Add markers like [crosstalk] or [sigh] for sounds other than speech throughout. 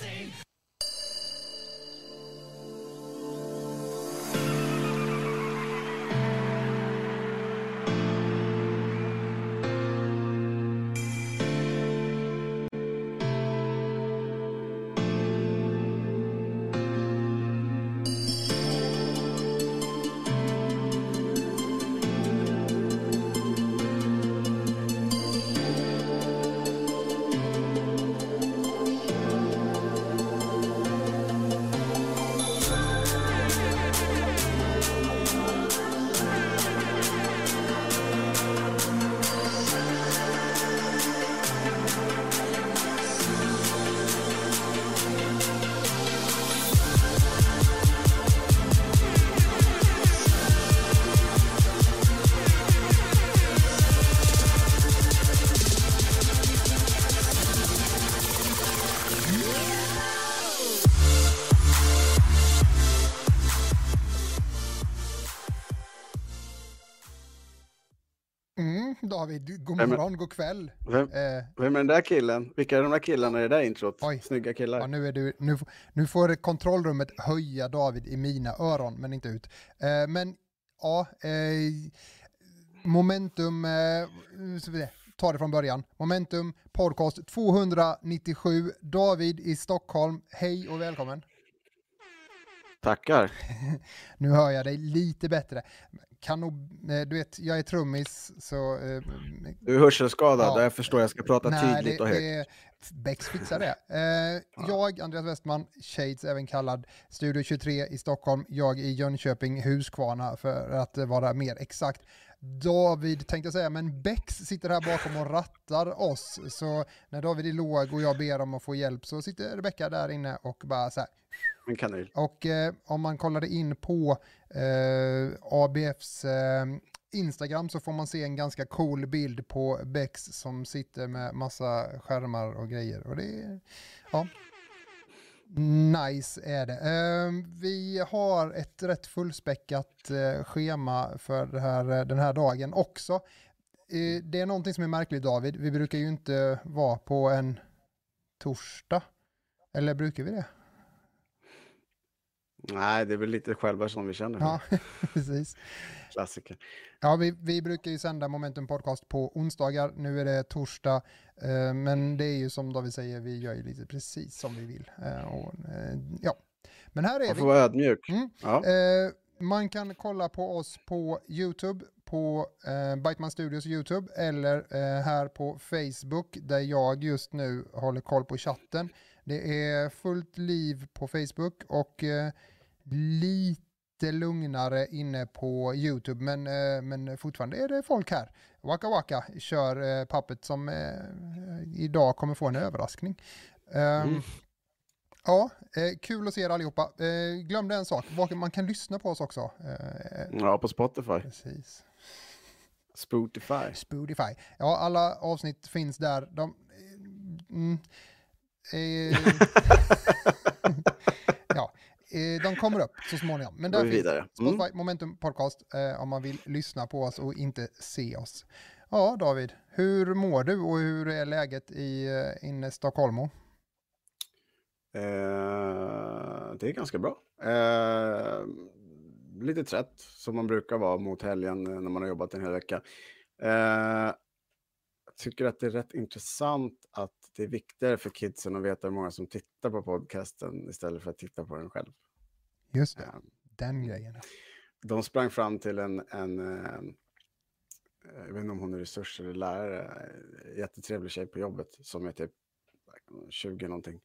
Mm, David, god morgon, god kväll. Vem, Eh, vem är den där killen? Vilka är de där killarna i det där introt? Oj. Snygga killar. ja, nu, är du, nu, nu får kontrollrummet höja David i mina öron, men inte ut. Eh, men ja, eh, momentum, ta det från början. Momentum podcast 297, David i Stockholm. Hej och välkommen. Tackar. [laughs] Nu hör jag dig lite bättre. Kan nog, eh, du vet, jag är trummis så... Eh, Du är hörselskadad, Ja. jag förstår jag ska prata Nej, tydligt det, och högt. det, Bex fixar det. [laughs] Eh, Jag, Andreas Westman, Shades även kallad, Studio 23 i Stockholm, jag i Jönköping, Huskvarna för att vara mer exakt. David tänkte jag säga, men Bex sitter här bakom och rattar oss. Så när David är låg och jag ber om att få hjälp så sitter Rebecka där inne och bara så här. En kanin. Och eh, om man kollade in på eh, ABFs eh, Instagram så får man se en ganska cool bild på Bex som sitter med massa skärmar och grejer. Och det är, ja, nice är det. Eh, vi har ett rätt fullspäckat eh, schema för det här, eh, den här dagen också. Det är någonting som är märkligt David, vi brukar ju inte vara på en torsdag. Eller brukar vi det? Nej, det är väl lite själva som vi känner. Ja, [laughs] precis. Klassiker. Ja, vi, vi brukar ju sända Momentum Podcast på onsdagar. Nu är det torsdag. Eh, men det är ju som David säger, vi gör ju lite precis som vi vill. Eh, och, eh, ja. Men här är Man vi. får vara ödmjuk. Mm. Ja. Eh, man kan kolla på oss på YouTube, på eh, Biteman Studios YouTube eller eh, här på Facebook där jag just nu håller koll på chatten. Det är fullt liv på Facebook och eh, lite lugnare inne på YouTube men, eh, men fortfarande är det folk här. Waka Waka kör eh, Puppet som eh, idag kommer få en överraskning. Ehm, Mm. Ja, eh, kul att se er allihopa. Eh, glömde en sak, man kan lyssna på oss också. Eh, ja, på Spotify. precis. Spotify. Spotify. Ja, alla avsnitt finns där. De, mm, eh, [laughs] [laughs] ja, de kommer upp så småningom. Men där vi finns vidare. Spotify, Mm. Momentum Podcast, eh, om man vill lyssna på oss och inte se oss. Ja, David, hur mår du och hur är läget i eh, inne Stockholm? Eh, det är ganska bra. Eh, lite trött, som man brukar vara mot helgen eh, när man har jobbat en hel vecka. Eh, jag tycker att det är rätt intressant att det är viktigare för kidsen att veta hur många som tittar på podcasten istället för att titta på den själv. Just det, Eh, den grejen. de sprang fram till en, en eh, jag vet inte om hon är resurs eller lärare, jättetrevlig tjej på jobbet som är typ 20 någonting.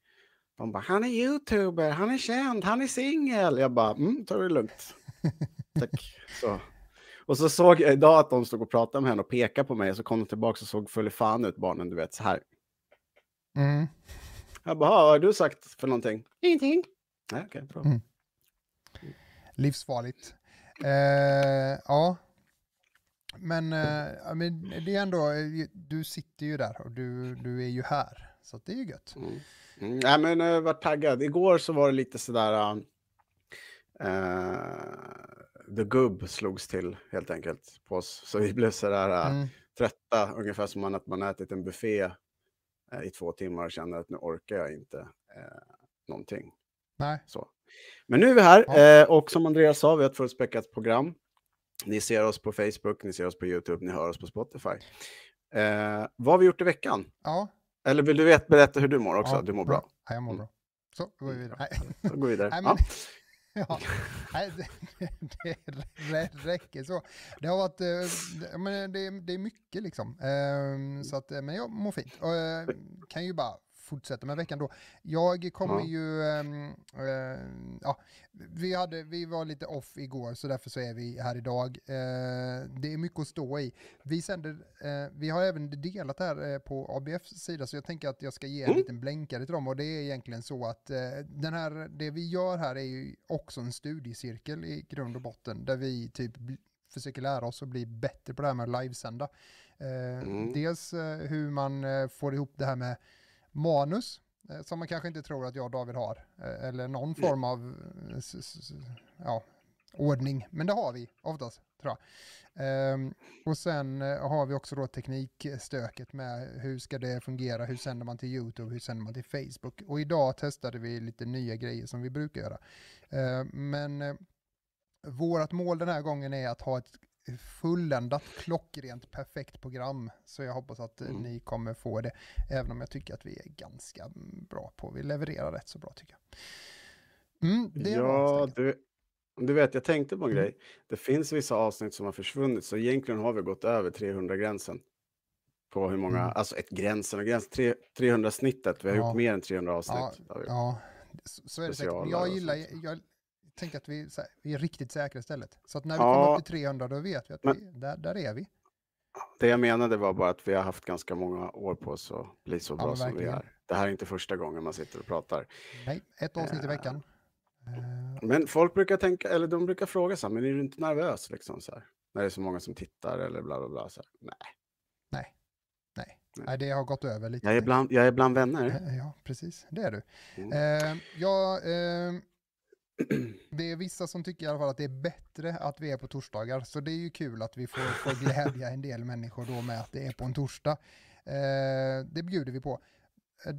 De bara, han är youtuber, han är känd, han är singel. Jag bara, mm, ta det lugnt. [laughs] Tack. Så. Och så såg jag idag att de stod och pratade med henne och pekade på mig så kom de tillbaka och såg full fan ut barnen, du vet, så här. Mm. Jag bara, "Ah, vad har du sagt för någonting? Ingenting. Nej, okej, bra. Mm. livsfarligt. Eh, ja. Men, eh, men det är ändå, eh, du sitter ju där och du, du är ju här. Så det är ju gött. Mm. Mm. Nej, men jag var taggad. Igår så var det lite sådär... Uh, the gubb slogs till helt enkelt på oss. Så vi blev sådär uh, Mm. trötta, ungefär som att man ätit en buffé i två timmar och känner att nu orkar jag inte. Uh, någonting. Nej. Så. Men nu är vi här Ja. eh, och som Andreas sa, vi har ett fullspäckat program. Ni ser oss på Facebook, ni ser oss på YouTube, ni hör oss på Spotify. Eh, vad har vi gjort i veckan? Ja. Eller vill du vet, berätta hur du mår också? ja, du mår bra. Ja, jag mår Mm. bra. Så, då går vi vidare. Nej. Så går vi vidare. [laughs] Nej, ja. men, [laughs] ja, det, det, räcker så. Det har varit, eh, men det, det är mycket liksom. Ehm, så att, eh, men jag mår fint. Och, eh, kan ju bara fortsätta med veckan då. Jag kommer Ja. ju, ehm, eh, ja, vi, hade, vi var lite off igår så därför så är vi här idag. Eh, Det är mycket att stå i. Vi, sänder, eh, vi har även delat det här på ABFs sida så jag tänker att jag ska ge en Mm. liten blänkare till dem och det är egentligen så att den här, det vi gör här är ju också en studiecirkel i grund och botten där vi typ försöker lära oss att bli bättre på det här med att livesända. Eh, Mm. Dels eh, hur man eh, får ihop det här med manus eh, som man kanske inte tror att jag och David har. Eh, eller någon form av eh, ja, ordning. Men det har vi oftast, tror jag. Ehm, och sen har vi också då teknikstöket med hur ska det fungera, hur sänder man till YouTube, hur sänder man till Facebook. Och idag testade vi lite nya grejer som vi brukar göra. Ehm, men vårt mål den här gången är att ha ett fulländat, klockrent, perfekt program. Så jag hoppas att eh, Mm. ni kommer få det. Även om jag tycker att vi är ganska bra på, vi levererar rätt så bra tycker jag. Mm, Ja, du, du vet, jag tänkte på en Mm. grej. Det finns vissa avsnitt som har försvunnit, så egentligen har vi gått över 300-gränsen. På hur många, Mm. alltså ett gränsen och gränsen, tre- 300-snittet. Vi har Ja. gjort mer än 300 avsnitt. Ja. Ja, så, så är det säkert. Jag gillar, jag tänker att vi, här, vi är riktigt säkra istället. Så att när vi Ja. kommer upp till 300 då vet vi att Men- vi, där, där är vi. Det jag menade var bara att vi har haft ganska många år på oss att bli så Ja, bra som vi är. Det här är inte första gången man sitter och pratar. Nej, ett avsnitt i Eh. veckan. Eh, Men folk brukar tänka, eller de brukar fråga så här, men är du inte nervös liksom så här? När det är så många som tittar eller bla bla bla. Så här. Nej, nej, nej. Nej. Det har gått över lite. jag är bland, jag är bland vänner. Eh, Ja, precis. Det är du. Mm. Eh, ja, eh, [clears throat] det är vissa som tycker i alla fall att det är bättre att vi är på torsdagar. Så det är ju kul att vi får, får glädja en del människor då med att det är på en torsdag. Eh, det bjuder vi på. Eh,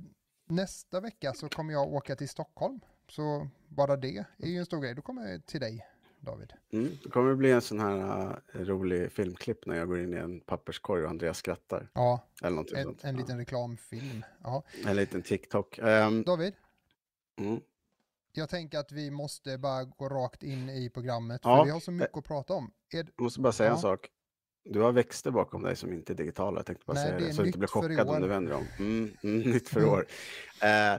nästa vecka så kommer jag åka till Stockholm. Så bara det är ju en stor grej. Då kommer jag till dig, David. Mm. Det kommer bli en sån här uh, rolig filmklipp när jag går in i en papperskorg och Andreas skrattar. Ja, Eller en, sånt. en liten reklamfilm. Ja. En liten TikTok. Ehm, David, mm. Jag tänker att vi måste bara gå rakt in i programmet. Ja, För vi har så mycket att prata om. Är, Jag måste bara säga en Ja. sak. Du har växter bakom dig som inte är digitala. Jag tänkte bara Nej, säga det det, så du inte blir chockad om du vänder om. Mm, mm, [laughs] nytt för Mm. år. Eh,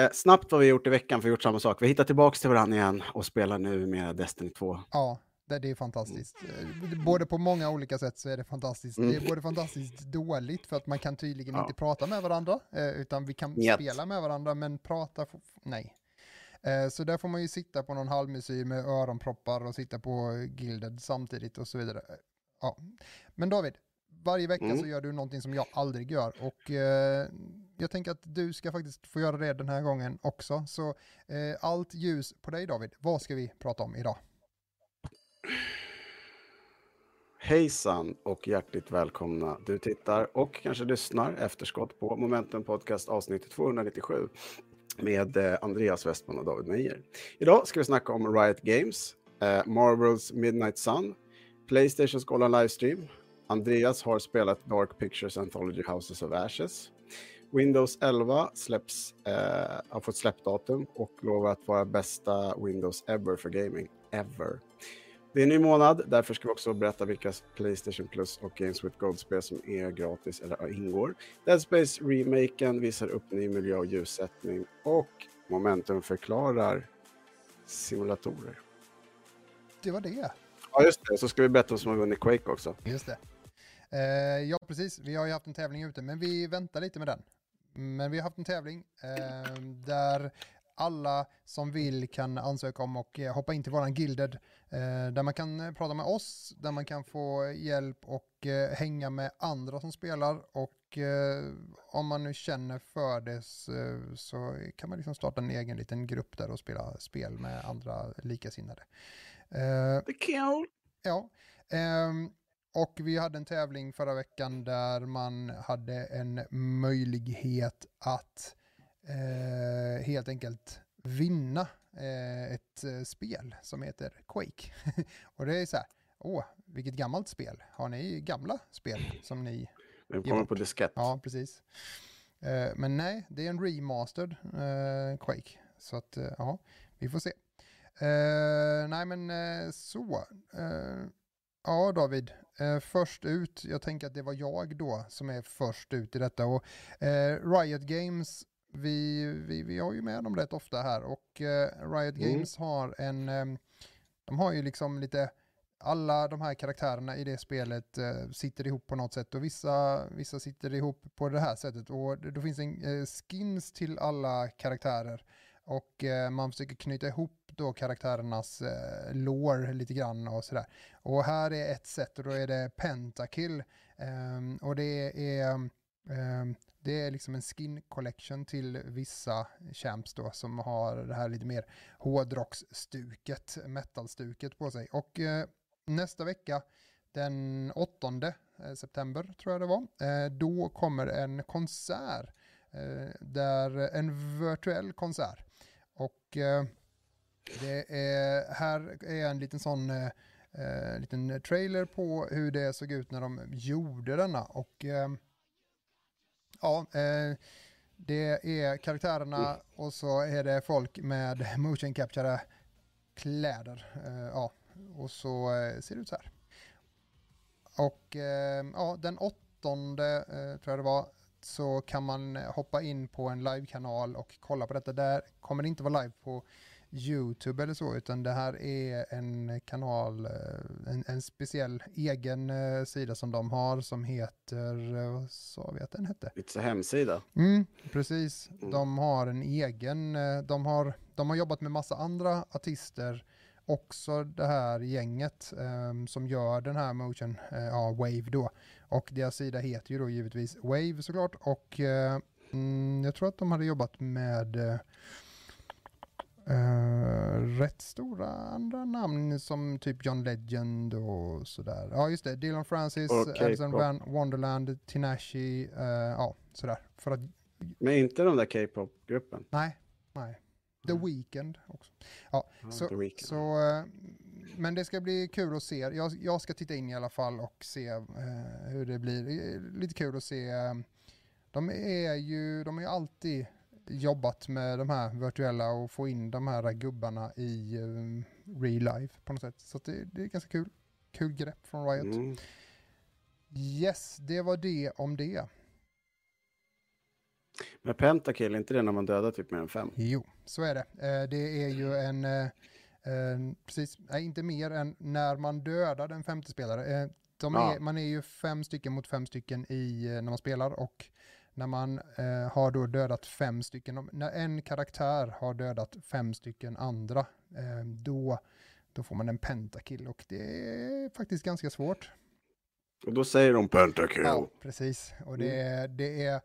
eh, snabbt vad vi gjort i veckan, för vi har gjort samma sak. Vi hittar tillbaka till varandra igen och spelar nu med Destiny 2. Ja, det, är fantastiskt. Eh, Både på många olika sätt så är det fantastiskt. Mm. Det är både fantastiskt dåligt för att man kan tydligen Ja. inte prata med varandra, eh, utan vi kan Njet. spela med varandra, men prata, nej. Eh, Så där får man ju sitta på någon halvmesyr med öronproppar och sitta på Gilded samtidigt och så vidare. Eh, Ja. Men David, varje vecka Mm. så gör du någonting som jag aldrig gör och eh, jag tänker att du ska faktiskt få göra det den här gången också. Så eh, allt ljus på dig David, vad ska vi prata om idag? Hejsan och hjärtligt välkomna. Du tittar och kanske lyssnar efterskott på Momentum Podcast avsnitt 297 med eh, Andreas Westman och David Meijer. Idag ska vi snacka om Riot Games, eh, Marvels Midnight Sun, Playstations Golan Livestream. Andreas har spelat Dark Pictures Anthology Houses of Ashes. Windows 11 släpps, eh, har fått släppdatum och lovar att vara bästa Windows ever för gaming. Ever. Det är en ny månad, därför ska vi också berätta vilka Playstation Plus och Games with Gold-spel som är gratis eller ingår. Dead Space remaken visar upp ny miljö och ljussättning och Momentum förklarar simulatorer. Det var det. Ja, just det. Så ska vi berätta vem som har vunnit Quake också. Just det. Eh, ja, precis. Vi har ju haft en tävling ute, men vi väntar lite med den. Men vi har haft en tävling eh, där alla som vill kan ansöka om och eh, hoppa in till våran Gilded. Eh, där man kan eh, prata med oss, där man kan få hjälp och hänga med andra som spelar. Och om man nu känner för det så, kan man liksom starta en egen liten grupp där och spela spel med andra likasinnade. Det är. Ja, ehm, och vi hade en tävling förra veckan där man hade en möjlighet att eh, helt enkelt vinna eh, ett eh, spel som heter Quake. [laughs] och det är så här, åh, vilket gammalt spel. Har ni gamla spel som ni... Den kommer på diskett. Ja, precis. Eh, men nej, det är en remastered eh, Quake. Så att, eh, ja, vi får se. Eh, nej, men eh, så. Eh, ja, David. först ut, jag tänker att det var jag då som är först ut i detta. Och Riot Games, vi, vi, vi har ju med dem rätt ofta här. Och Riot mm. Games har en, de har ju liksom lite alla de här karaktärerna i det spelet eh, sitter ihop på något sätt och vissa, vissa sitter ihop på det här sättet och det, då finns en eh, skins till alla karaktärer och eh, man försöker knyta ihop då karaktärernas eh, lore lite grann och sådär. Och här är ett sätt och då är det Pentakill ehm, och det är ehm, det är liksom en skin collection till vissa champs då som har det här lite mer hårdrocksstuket, metalstuket på sig. Och eh, nästa vecka, den 8 eh, september tror jag det var, eh, då kommer en konsert, eh, där en virtuell konsert. Och eh, det är, här är en liten sån eh, eh, liten trailer på hur det såg ut när de gjorde denna. Och eh, ja, eh, det är karaktärerna och så är det folk med motion capture kläder. ja, och så eh, ser det ut så här. Och eh, ja, den åttonde, eh, tror jag det var, så kan man hoppa in på en live-kanal och kolla på detta. Där kommer det inte vara live på YouTube eller så, utan det här är en kanal, en, en speciell egen sida som de har som heter, vad sa vi att den hette? It's hemsida. Mm, precis, mm. de har en egen, de har, de har jobbat med massa andra artister också det här gänget um, som gör den här motion, uh, ja, Wave då. Och deras sida heter ju då givetvis Wave såklart och uh, mm, jag tror att de hade jobbat med uh, rätt stora andra namn som typ John Legend och sådär. Ja just det, Dylan Francis, okay, Van Wonderland, Tinashi, ja sådär. För att... Men inte de där K-pop-gruppen? Nej, nej. The mm. Weeknd också. Ja, ja så, weekend. så, eh, men det ska bli kul att se. Jag, jag ska titta in i alla fall och se eh, hur det blir. Lite kul att se. Eh, de är ju, de har ju alltid jobbat med de här virtuella och få in de här gubbarna i um, real life på något sätt. Så det, det, är ganska kul. Kul grepp från Riot. Mm. Yes, det var det om det. Men pentakill, är inte det när man dödar typ mer än fem? Jo, så är det. Eh, det är ju en, eh, precis, nej, inte mer än när man dödar en femte spelare. De ja. är, man är ju fem stycken mot fem stycken i, när man spelar och när man eh, har då dödat fem stycken, när en karaktär har dödat fem stycken andra, eh, då, då får man en pentakill och det är faktiskt ganska svårt. Och då säger de pentakill. Ja, precis. Och det, mm. det är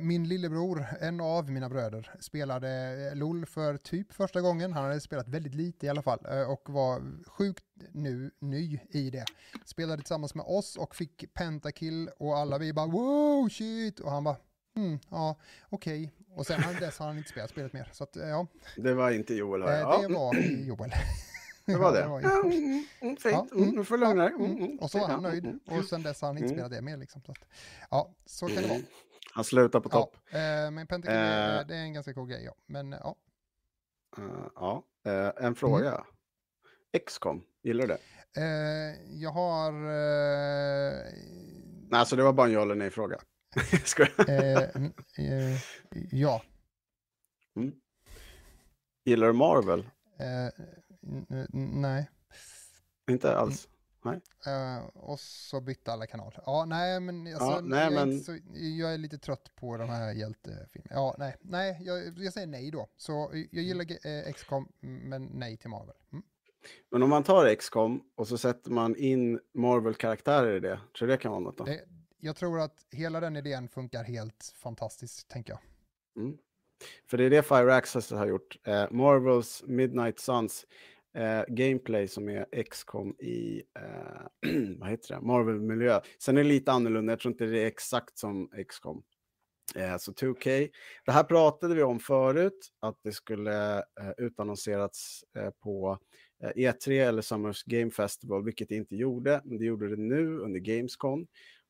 min lillebror, en av mina bröder, spelade eh, LOL för typ första gången. Han hade spelat väldigt lite i alla fall eh, och var sjukt nu, ny i det. Spelade tillsammans med oss och fick pentakill och alla vi bara wow shit och han bara mm, ja okej. Okay. Och sen dess har han inte spelat spelet mer. Så att, ja. Det var inte Joel? Har jag. Det var Joel. [laughs] Det var det? Ja, [laughs] det var mm, mm, fint, mm, nu får lugna dig. Mm, och så var han nöjd. Och sen dess har han inte spelat det mer. Liksom. Så att, ja, så kan det vara. Han slutar på topp. Ja, eh, men Pentakill, eh, det är en ganska cool grej, ja. Men ja. Uh, ja, uh, en fråga. Mm. X-com, gillar du det? Jag har... Nej, alltså det var bara en ja eller nej-fråga. [laughs] ja. Mm. Gillar du Marvel? nej. Inte alls? Nej. Uh, och så bytte alla kanaler. Ja, nej, men, alltså, ja, nej, jag, men... Är så, jag är lite trött på de här hjältefilmerna. Ja, nej, nej jag, jag säger nej då. Så jag gillar eh, XCOM, men nej till Marvel. Mm. Men om man tar XCOM och så sätter man in Marvel-karaktärer i det, tror du det kan vara något då? Det, jag tror att hela den idén funkar helt fantastiskt, tänker jag. Mm. För det är det Fire Access har gjort. Eh, Marvels Midnight Suns eh, gameplay som är XCOM i eh, [clears throat] vad heter det? Marvel-miljö. Sen är det lite annorlunda, jag tror inte det är exakt som XCOM. Eh, så 2K. Det här pratade vi om förut, att det skulle eh, utannonserats eh, på eh, e E3 eller Summers Game Festival, vilket det inte gjorde, men det gjorde det nu under Gamescom.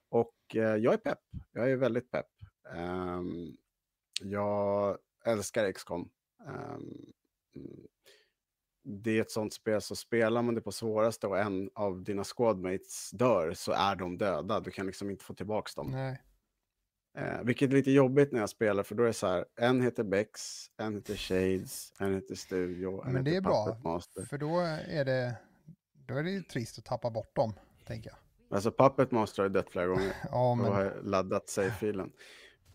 Och eh, jag är pepp. Jag är väldigt pepp. Um, jag älskar XCOM. Um, ehm, mm det är ett sånt spel, så spelar man det på svåraste och en av dina squadmates dör så är de döda. Du kan liksom inte få tillbaka dem. Nej. Eh, vilket är lite jobbigt när jag spelar, för då är det så här, en heter Bex, en heter Shades, en heter Studio, en Men det heter är bra, Master. för då är det, då är det ju trist att tappa bort dem, tänker jag. Alltså Puppet Master har dött flera gånger. [laughs] ja, men... Och har laddat save-filen.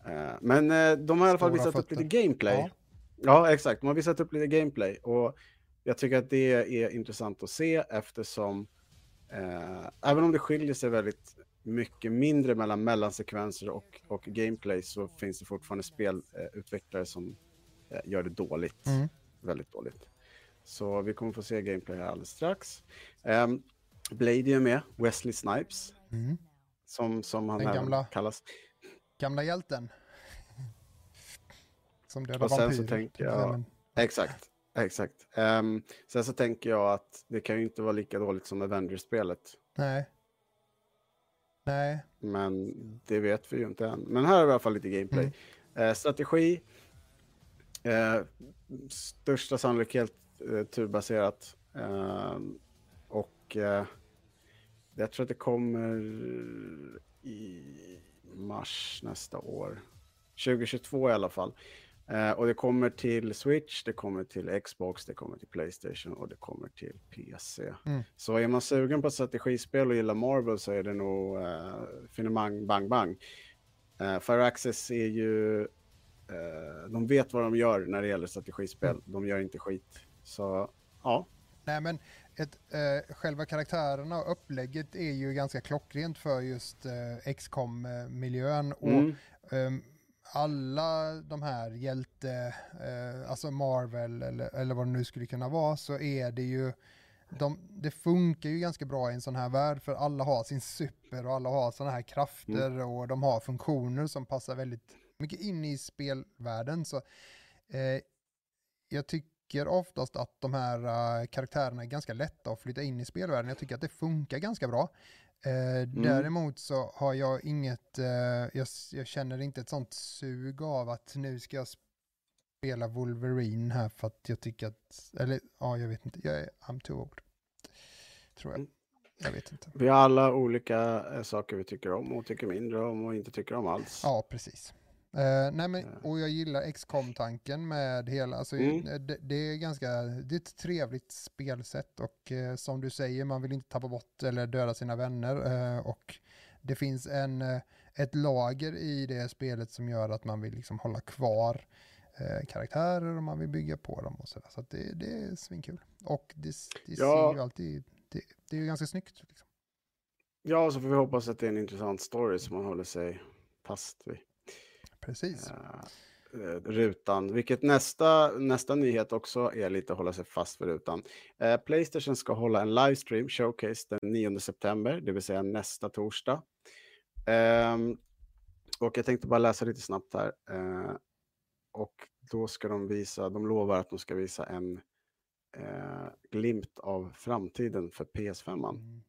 Eh, men eh, de har i alla fall visat fötter. upp lite gameplay. Ja. ja, exakt. De har visat upp lite gameplay. Och jag tycker att det är intressant att se eftersom eh, även om det skiljer sig väldigt mycket mindre mellan mellansekvenser och, och gameplay så finns det fortfarande spelutvecklare som eh, gör det dåligt. Mm. Väldigt dåligt. Så vi kommer få se gameplay här alldeles strax. Um, Blade är med, Wesley Snipes. Mm. Som, som han Den gamla, kallas. Gamla hjälten. [laughs] Som dödar Och sen vampyr, så tänker jag... Exakt. Exakt. Um, sen så tänker jag att det kan ju inte vara lika dåligt som Avengers-spelet. Nej. Nej. Men det vet vi ju inte än. Men här har vi i alla fall lite gameplay. Mm. Eh, strategi. Eh, största sannolikhet eh, turbaserat. Eh, och jag tror att det kommer i mars nästa år. 2022 i alla fall. Eh, och det kommer till Switch, det kommer till Xbox, det kommer till Playstation och det kommer till PC. Mm. Så är man sugen på strategispel och gillar Marvel så är det nog eh, finemang bang bang. Eh, Fire Access är ju, eh, de vet vad de gör när det gäller strategispel. Mm. De gör inte skit. Så ja. Nej men ett, eh, själva karaktärerna och upplägget är ju ganska klockrent för just eh, XCOM-miljön. Och mm. um, alla de här hjälte, eh, alltså Marvel eller, eller vad det nu skulle kunna vara, så är det ju de, det funkar ju ganska bra i en sån här värld för alla har sin super och alla har såna här krafter mm. och de har funktioner som passar väldigt mycket in i spelvärlden. Så eh, jag tycker oftast att de här uh, karaktärerna är ganska lätta att flytta in i spelvärlden. Jag tycker att det funkar ganska bra. Eh, mm. Däremot så har jag inget, eh, jag, jag, känner inte ett sånt sug av att nu ska jag spela Wolverine här för att jag tycker att, eller ja, jag vet inte, jag är, I'm too old. Tror jag. Mm. Jag vet inte. Vi har alla olika äh, saker vi tycker om och tycker mindre om och inte tycker om alls. Ja, precis. Uh, nej men, och jag gillar XCOM-tanken med hela, alltså mm. Eh, det, det, är ganska, det är ett trevligt spelsätt och uh, som du säger, man vill inte tappa bort eller döda sina vänner uh, och det finns en, ett lager i det spelet som gör att man vill liksom hålla kvar karaktärer och man vill bygga på dem och sådär. Så, så det, det är svinkul. Och det, det ja. ser ju alltid, det, det är ju ganska snyggt. Liksom. Ja, så får vi hoppas att det är en intressant story som man håller sig fast vid. Precis. Uh, rutan, vilket nästa, nästa nyhet också är lite att hålla sig fast vid rutan. Uh, Playstation ska hålla en livestream, showcase, den 9 september, det vill säga nästa torsdag. Uh, och jag tänkte bara läsa lite snabbt här. Uh, och då ska de visa, de lovar att de ska visa en glimt av framtiden för PS5. Mm.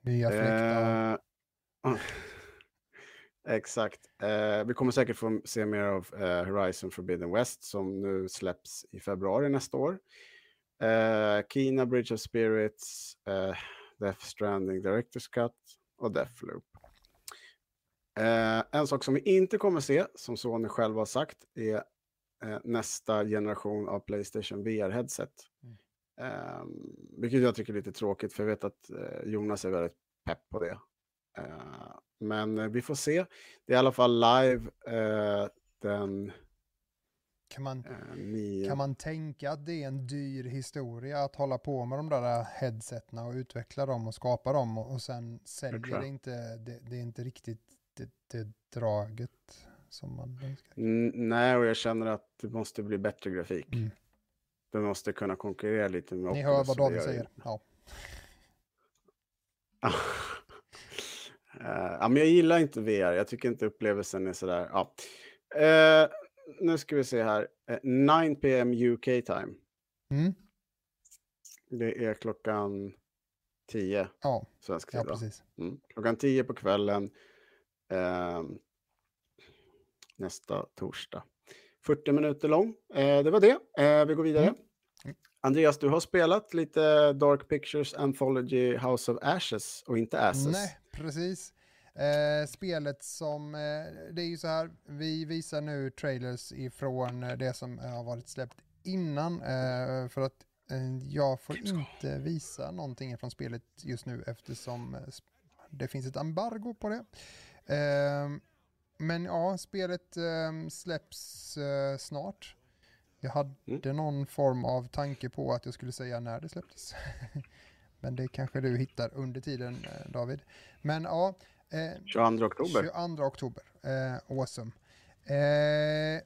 Nya fläktar. Exakt. Eh, vi kommer säkert få se mer av eh, Horizon Forbidden West som nu släpps i februari nästa år. Eh, Kina, Bridge of Spirits, eh, Death Stranding, Director's Cut och Deathloop. Eh, en sak som vi inte kommer se, som Sony själv har sagt, är eh, nästa generation av Playstation VR-headset. Mm. Ehm, vilket jag tycker är lite tråkigt, för jag vet att eh, Jonas är väldigt pepp på det. Eh, men eh, vi får se. Det är i alla fall live eh, den kan man, kan man tänka att det är en dyr historia att hålla på med de där headsetna och utveckla dem och skapa dem och, och sen säljer det inte, det, det, är inte riktigt det, det draget som man önskar. nej, och jag känner att det måste bli bättre grafik. Mm. Du måste kunna konkurrera lite med Ni hör vad David säger. Ja. [laughs] Uh, ja, men jag gillar inte VR, jag tycker inte upplevelsen är sådär. Ja. Eh, nu ska vi se här. Eh, 9 PM UK time. Mm. Det är klockan 10 Ja, svensk tid. ja precis. Mm. Klockan 10 på kvällen ehm, nästa torsdag. 40 minuter lång. Det var det. Vi går vidare. Mm. Mm. Andreas, du har spelat lite Dark Pictures Anthology House of Ashes och inte Asses. Nej, precis. Eh, spelet som, eh, det är ju så här, vi visar nu trailers ifrån eh, det som eh, har varit släppt innan eh, för att eh, jag får inte visa någonting från spelet just nu eftersom det finns ett embargo på det. Eh, men ja, spelet eh, släpps snart. Jag hade Mm. någon form av tanke på att jag skulle säga när det släpptes. [laughs] Men det kanske du hittar under tiden eh, David. Men ja, eh, 22 oktober. 22 oktober. Eh, awesome. Eh,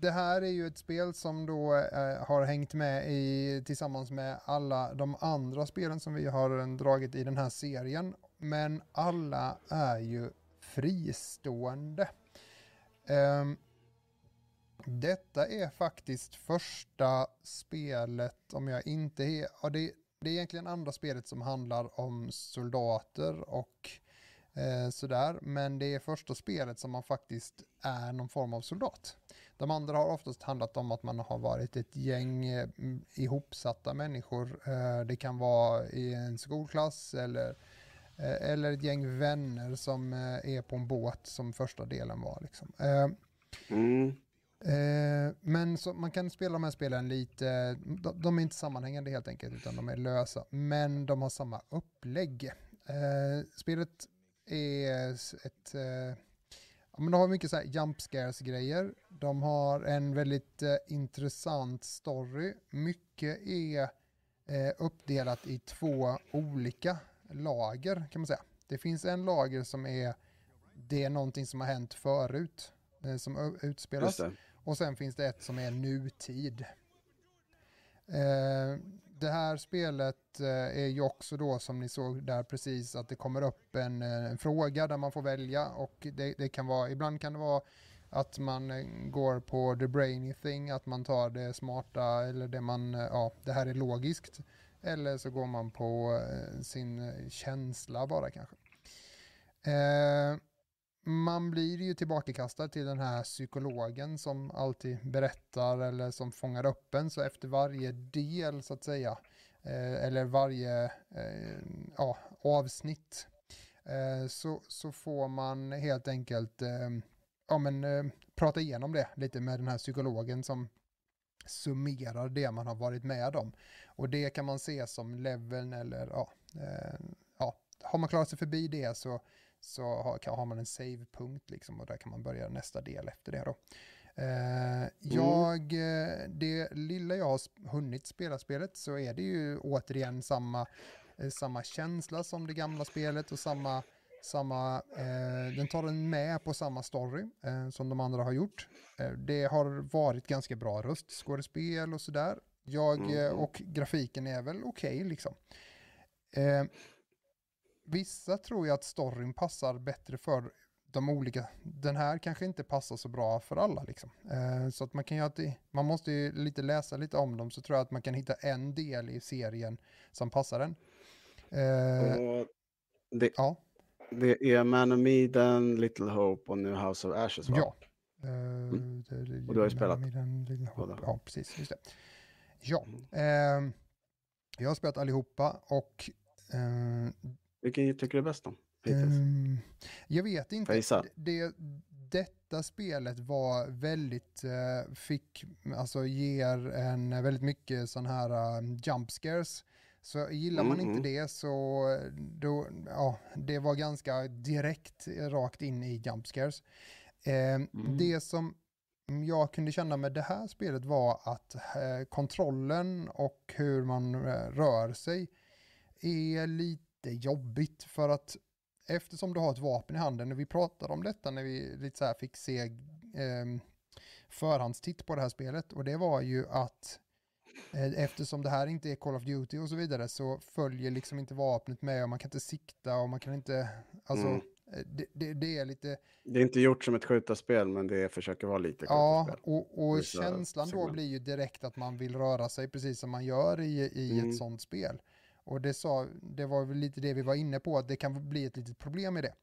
det här är ju ett spel som då eh, har hängt med i, tillsammans med alla de andra spelen som vi har dragit i den här serien. Men alla är ju fristående. Ehm, detta är faktiskt första spelet, om jag inte är... Ja, det, det är egentligen andra spelet som handlar om soldater och eh, sådär. Men det är första spelet som man faktiskt är någon form av soldat. De andra har oftast handlat om att man har varit ett gäng eh, ihopsatta människor. Eh, det kan vara i en skolklass eller, eh, eller ett gäng vänner som eh, är på en båt som första delen var. Liksom. Eh, mm. Eh, men så, man kan spela de här spelen lite, de, de är inte sammanhängande helt enkelt utan de är lösa. Men de har samma upplägg. Eh, spelet är ett, eh, ja, men de har mycket så här jump scares grejer. De har en väldigt eh, intressant story. Mycket är eh, uppdelat i två olika lager kan man säga. Det finns en lager som är, det är någonting som har hänt förut. Eh, som ö- utspelas. Och sen finns det ett som är nutid. Eh, det här spelet eh, är ju också då som ni såg där precis att det kommer upp en, eh, en fråga där man får välja och det, det kan vara, ibland kan det vara att man eh, går på the brainy thing, att man tar det smarta eller det man, ja det här är logiskt. Eller så går man på sin känsla bara kanske. Eh, man blir ju tillbakakastad till den här psykologen som alltid berättar eller som fångar upp en. Så efter varje del så att säga, eh, eller varje eh, ja, avsnitt, eh, så, så får man helt enkelt ja, men, prata igenom det lite med den här psykologen som summerar det man har varit med om. Och det kan man se som leveln eller ja, ja har man klarat sig förbi det så så har, kan, har man en save-punkt liksom och där kan man börja nästa del efter det då. Eh, jag, eh, det lilla jag har hunnit spela spelet så är det ju återigen samma, eh, samma känsla som det gamla spelet och samma, samma eh, den tar den med på samma story eh, som de andra har gjort. Det har varit ganska bra röstskådespel och sådär. Jag, eh, Mhm. och grafiken är väl okej liksom. Vissa tror jag att storyn passar bättre för de olika. Den här kanske inte passar så bra för alla liksom. Eh, så att man kan ju alltid, man måste ju lite läsa lite om dem så tror jag att man kan hitta en del i serien som passar den. Eh, det, ja, det är Man of Medan, Little Hope och nu House of Ashes va? ja. Eh, det- Och du har ju spelat med den lilla- båda. Ja, precis. Just det. Ja, Mm. ehm, jag har spelat allihopa och eh, Vilken tycker du är bäst om? Ehm, jag vet inte. Det, detta spelet var väldigt, eh, fick, alltså ger en väldigt mycket sån här um, jump scares. Så gillar man Mm, inte det så då, ja, det var ganska direkt rakt in i jump scares. Ehm, Mm. Det som jag kunde känna med det här spelet var att eh, kontrollen och hur man eh, rör sig är lite jobbigt för att eftersom du har ett vapen i handen, när vi pratade om detta när vi lite så här fick se eh, förhandstitt på det här spelet och det var ju att eh, eftersom det här inte är Call of Duty och så vidare så följer liksom inte vapnet med och man kan inte sikta och man kan inte, alltså Mm. Eh, Det, det, det är lite, Det är inte gjort som ett skjutarspel, men det försöker vara lite ja, och, och känslan då segment. blir ju direkt att man vill röra sig precis som man gör i, i Mm. ett sånt spel. Och det, sa, det var väl lite det vi var inne på, att det kan bli ett litet problem i det.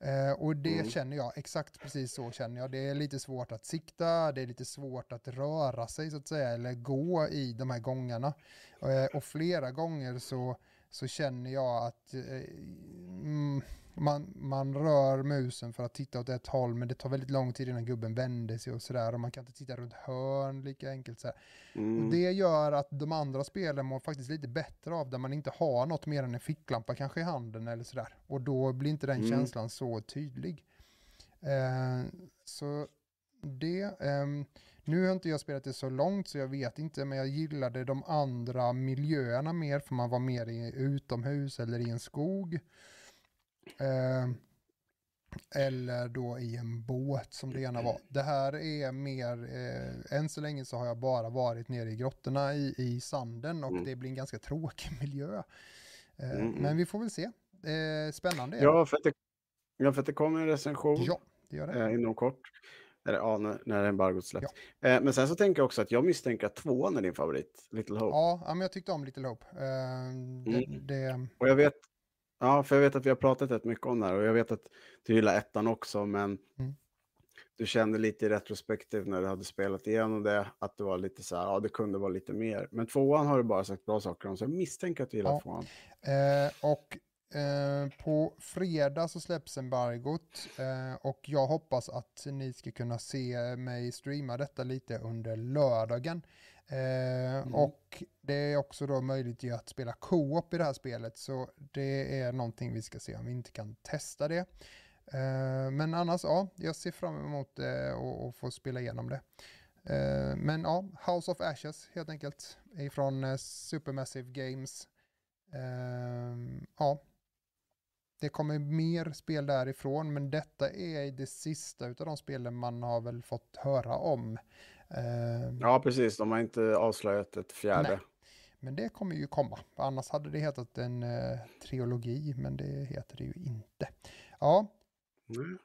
Eh, och det Mm. känner jag, exakt precis så känner jag. Det är lite svårt att sikta, det är lite svårt att röra sig så att säga, eller gå i de här gångarna. Eh, och flera gånger så, så känner jag att eh, mm, man, man rör musen för att titta åt ett håll, men det tar väldigt lång tid innan gubben vänder sig och sådär. Och man kan inte titta runt hörn lika enkelt. Så här. Mm. Och det gör att de andra spelen mår faktiskt lite bättre av där man inte har något mer än en ficklampa kanske i handen eller sådär. Och då blir inte den Mm. känslan så tydlig. Eh, så det, ehm, nu har inte jag spelat det så långt så jag vet inte, men jag gillade de andra miljöerna mer för man var mer i, utomhus eller i en skog. Eh, eller då i en båt som det ena var. Det här är mer, eh, än så länge så har jag bara varit nere i grottorna i, i sanden och Mm. det blir en ganska tråkig [laughs] miljö. Eh, Mm, mm. Men vi får väl se. Eh, spännande. Ja, för att det, ja, för att det kommer en recension Ja, det gör det. eh, inom kort. Eller ja, när, när embargot släpps. Eh, men sen så tänker jag också att jag misstänker att tvåan är din favorit, Little Hope. Ja, ja, men jag tyckte om Little Hope. Eh, det, Mm. det, Och jag vet, ja, för jag vet att vi har pratat rätt mycket om det här och jag vet att du gillar ettan också, men Mm. du kände lite i retrospektiv när du hade spelat igenom det, att det var lite så här, ja, det kunde vara lite mer. Men tvåan har du bara sagt bra saker om, så jag misstänker att du gillar Ja. tvåan. Eh, och eh, på fredag så släpps embargot eh, och jag hoppas att ni ska kunna se mig streama detta lite under lördagen. Eh, Och det är också då möjligt att spela co-op i det här spelet så det är någonting vi ska se om vi inte kan testa det. Eh, men annars, ja, jag ser fram emot det och, och få spela igenom det. Eh, men ja, House of Ashes helt enkelt ifrån eh, Supermassive Games. Ja, det kommer mer spel därifrån, men detta är det sista utav de spelen man har väl fått höra om. Ehm, Ja, precis. De har inte avslöjat ett fjärde. Nej. Men det kommer ju komma. Annars hade det hetat en eh, trilogi, men det heter det ju inte. Ja, Mm.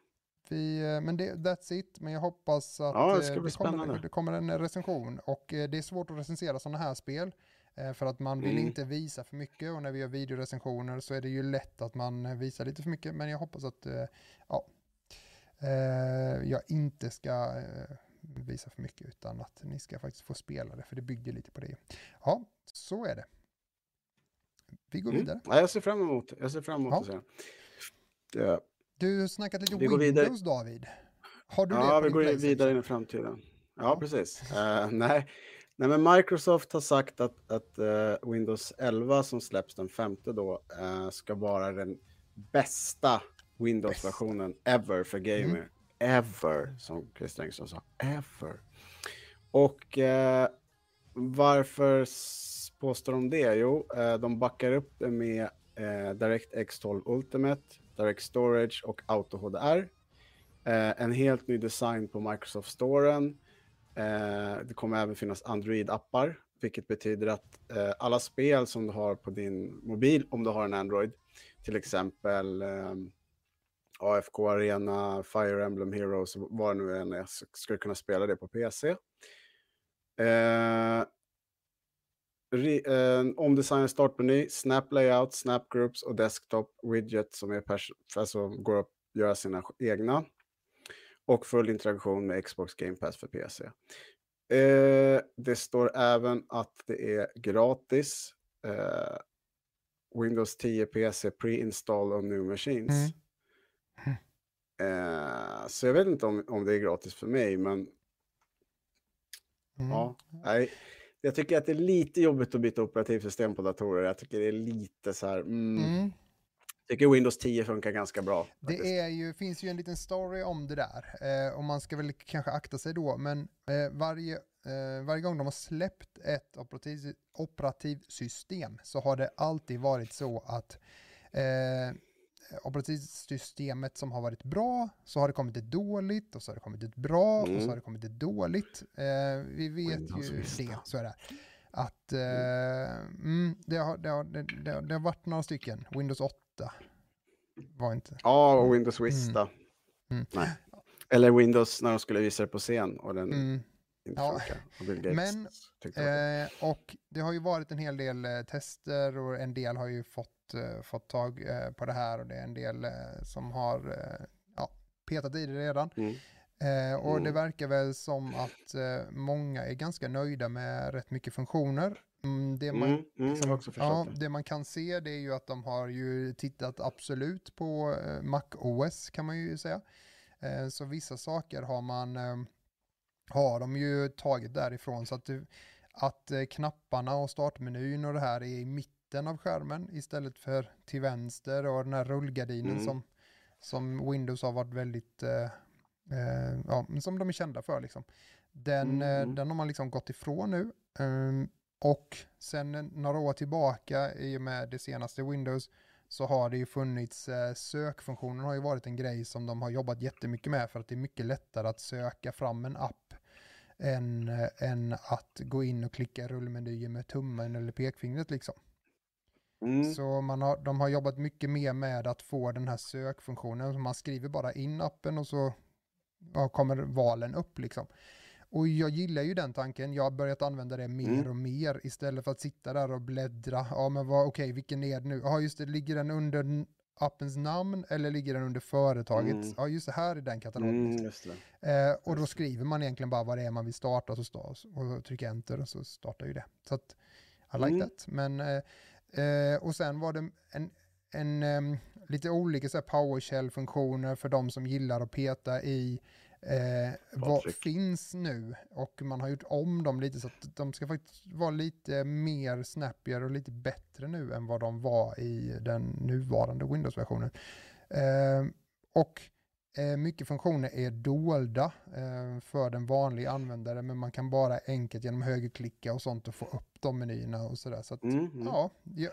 vi, eh, men det, that's it. Men jag hoppas att Ja, det eh, bli kommer, det kommer en recension. Och eh, det är svårt att recensera sådana här spel. eh, För att man vill Mm. inte visa för mycket och när vi gör videorecensioner så är det ju lätt att man eh, visar lite för mycket. Men jag hoppas att eh, ja, eh, jag inte ska eh, visa för mycket utan att ni ska faktiskt få spela det för det bygger lite på det. Ja, så är det. Vi går Mm. vidare. Ja, jag ser fram emot, jag ser fram emot Ja. Det- Du har snackat lite Vi går vidare. Windows David. Har du det Ja, på vi går vidare in i framtiden. Ja, Ja. precis. Eh, [laughs] nej. nej, men Microsoft har sagt att, att eh, Windows 11 som släpps den femte då eh, ska vara den bästa Windows-versionen ever för gamer. Mm. Ever, som Christer Engström sa. Ever. Och eh, varför påstår de det? Jo, eh, de backar upp det med eh, DirectX 12 Ultimate, Direct Storage och Auto HDR. Eh, en helt ny design på Microsoft-storen. Eh, det kommer även finnas Android-appar, vilket betyder att eh, alla spel som du har på din mobil, om du har en Android, till exempel eh, AFK Arena, Fire Emblem Heroes, vad det nu än är, så ska kunna spela det på PC. Eh, re, eh, omdesignad startmeny, Snap Layout, Snap Groups och Desktop Widget som är alltså går att göra sina egna. Och full interaktion med Xbox Game Pass för PC. Eh, det står även att det är gratis. Eh, Windows 10 PC pre-install on new machines. Mm. Eh, så jag vet inte om, om det är gratis för mig, men Mm. ja. Nej, jag tycker att det är lite jobbigt att byta operativsystem på datorer. Jag tycker det är lite så här. Mm, Mm. tycker Windows 10 funkar ganska bra. faktiskt. Det är ju, finns ju en liten story om det där. Eh, och man ska väl kanske akta sig då. Men eh, varje, eh, varje gång de har släppt ett operativ, operativsystem så har det alltid varit så att eh, operativsystemet som har varit bra så har det kommit ett dåligt och så har det kommit ett bra och Mm. så har det kommit ett dåligt. Eh, vi vet Windows ju Vista. det, så är det. Att eh, mm, det, har, det, har, det, har, det har varit några stycken, Windows 8 var inte... Ja, och Windows Vista. Mm. Mm. Nej. Eller Windows när de skulle visa det på scen och den Mm. inte Ja. funkar. Och Men. Eh, och det har ju varit en hel del eh, tester och en del har ju fått, eh, fått tag eh, på det här och det är en del eh, som har ja, petat i det redan. Mm. Eh, och det Mm. verkar väl som att eh, många är ganska nöjda med rätt mycket funktioner. Mm, det, man, Mm, mm, liksom, ja, det. det man kan se det är ju att de har ju tittat absolut på eh, Mac OS kan man ju säga. Eh, så vissa saker har man eh, har de ju tagit därifrån så att, du, att eh, knapparna och startmenyn och det här är i mitten av skärmen istället för till vänster och den här rullgardinen Mm. som, som Windows har varit väldigt eh, eh, ja, som de är kända för liksom. Den, Mm, eh, mm. den har man liksom gått ifrån nu. Ehm, och sen eh, några år tillbaka i och med det senaste Windows så har det ju funnits, eh, sökfunktionen har ju varit en grej som de har jobbat jättemycket med för att det är mycket lättare att söka fram en app än, eh, än att gå in och klicka rullmenyer med tummen eller pekfingret liksom. Mm. Så man har, de har jobbat mycket mer med att få den här sökfunktionen. Så man skriver bara in appen och så ja, kommer valen upp liksom. Och jag gillar ju den tanken. Jag har börjat använda det mer Mm. och mer istället för att sitta där och bläddra. Ja, men vad, okej, vilken är det nu? Ja, just det, ligger den under appens namn eller ligger den under företaget? Mm. Ja, just det, här är den katalogen. Mm. Eh, och då skriver man egentligen bara vad det är man vill starta och så sta- och trycker enter och så startar ju det. Så att I like Mm. that. Men, eh, eh, och sen var det en, en em, lite olika så PowerShell-funktioner för de som gillar att peta i eh, vad finns nu och man har gjort om dem lite så att de ska faktiskt vara lite mer snappigare och lite bättre nu än vad de var i den nuvarande Windows-versionen. Eh, och mycket funktioner är dolda eh, för den vanliga användare men man kan bara enkelt genom högerklicka och sånt och få upp de menyerna och sådär. Så att, Mm, mm. ja, ja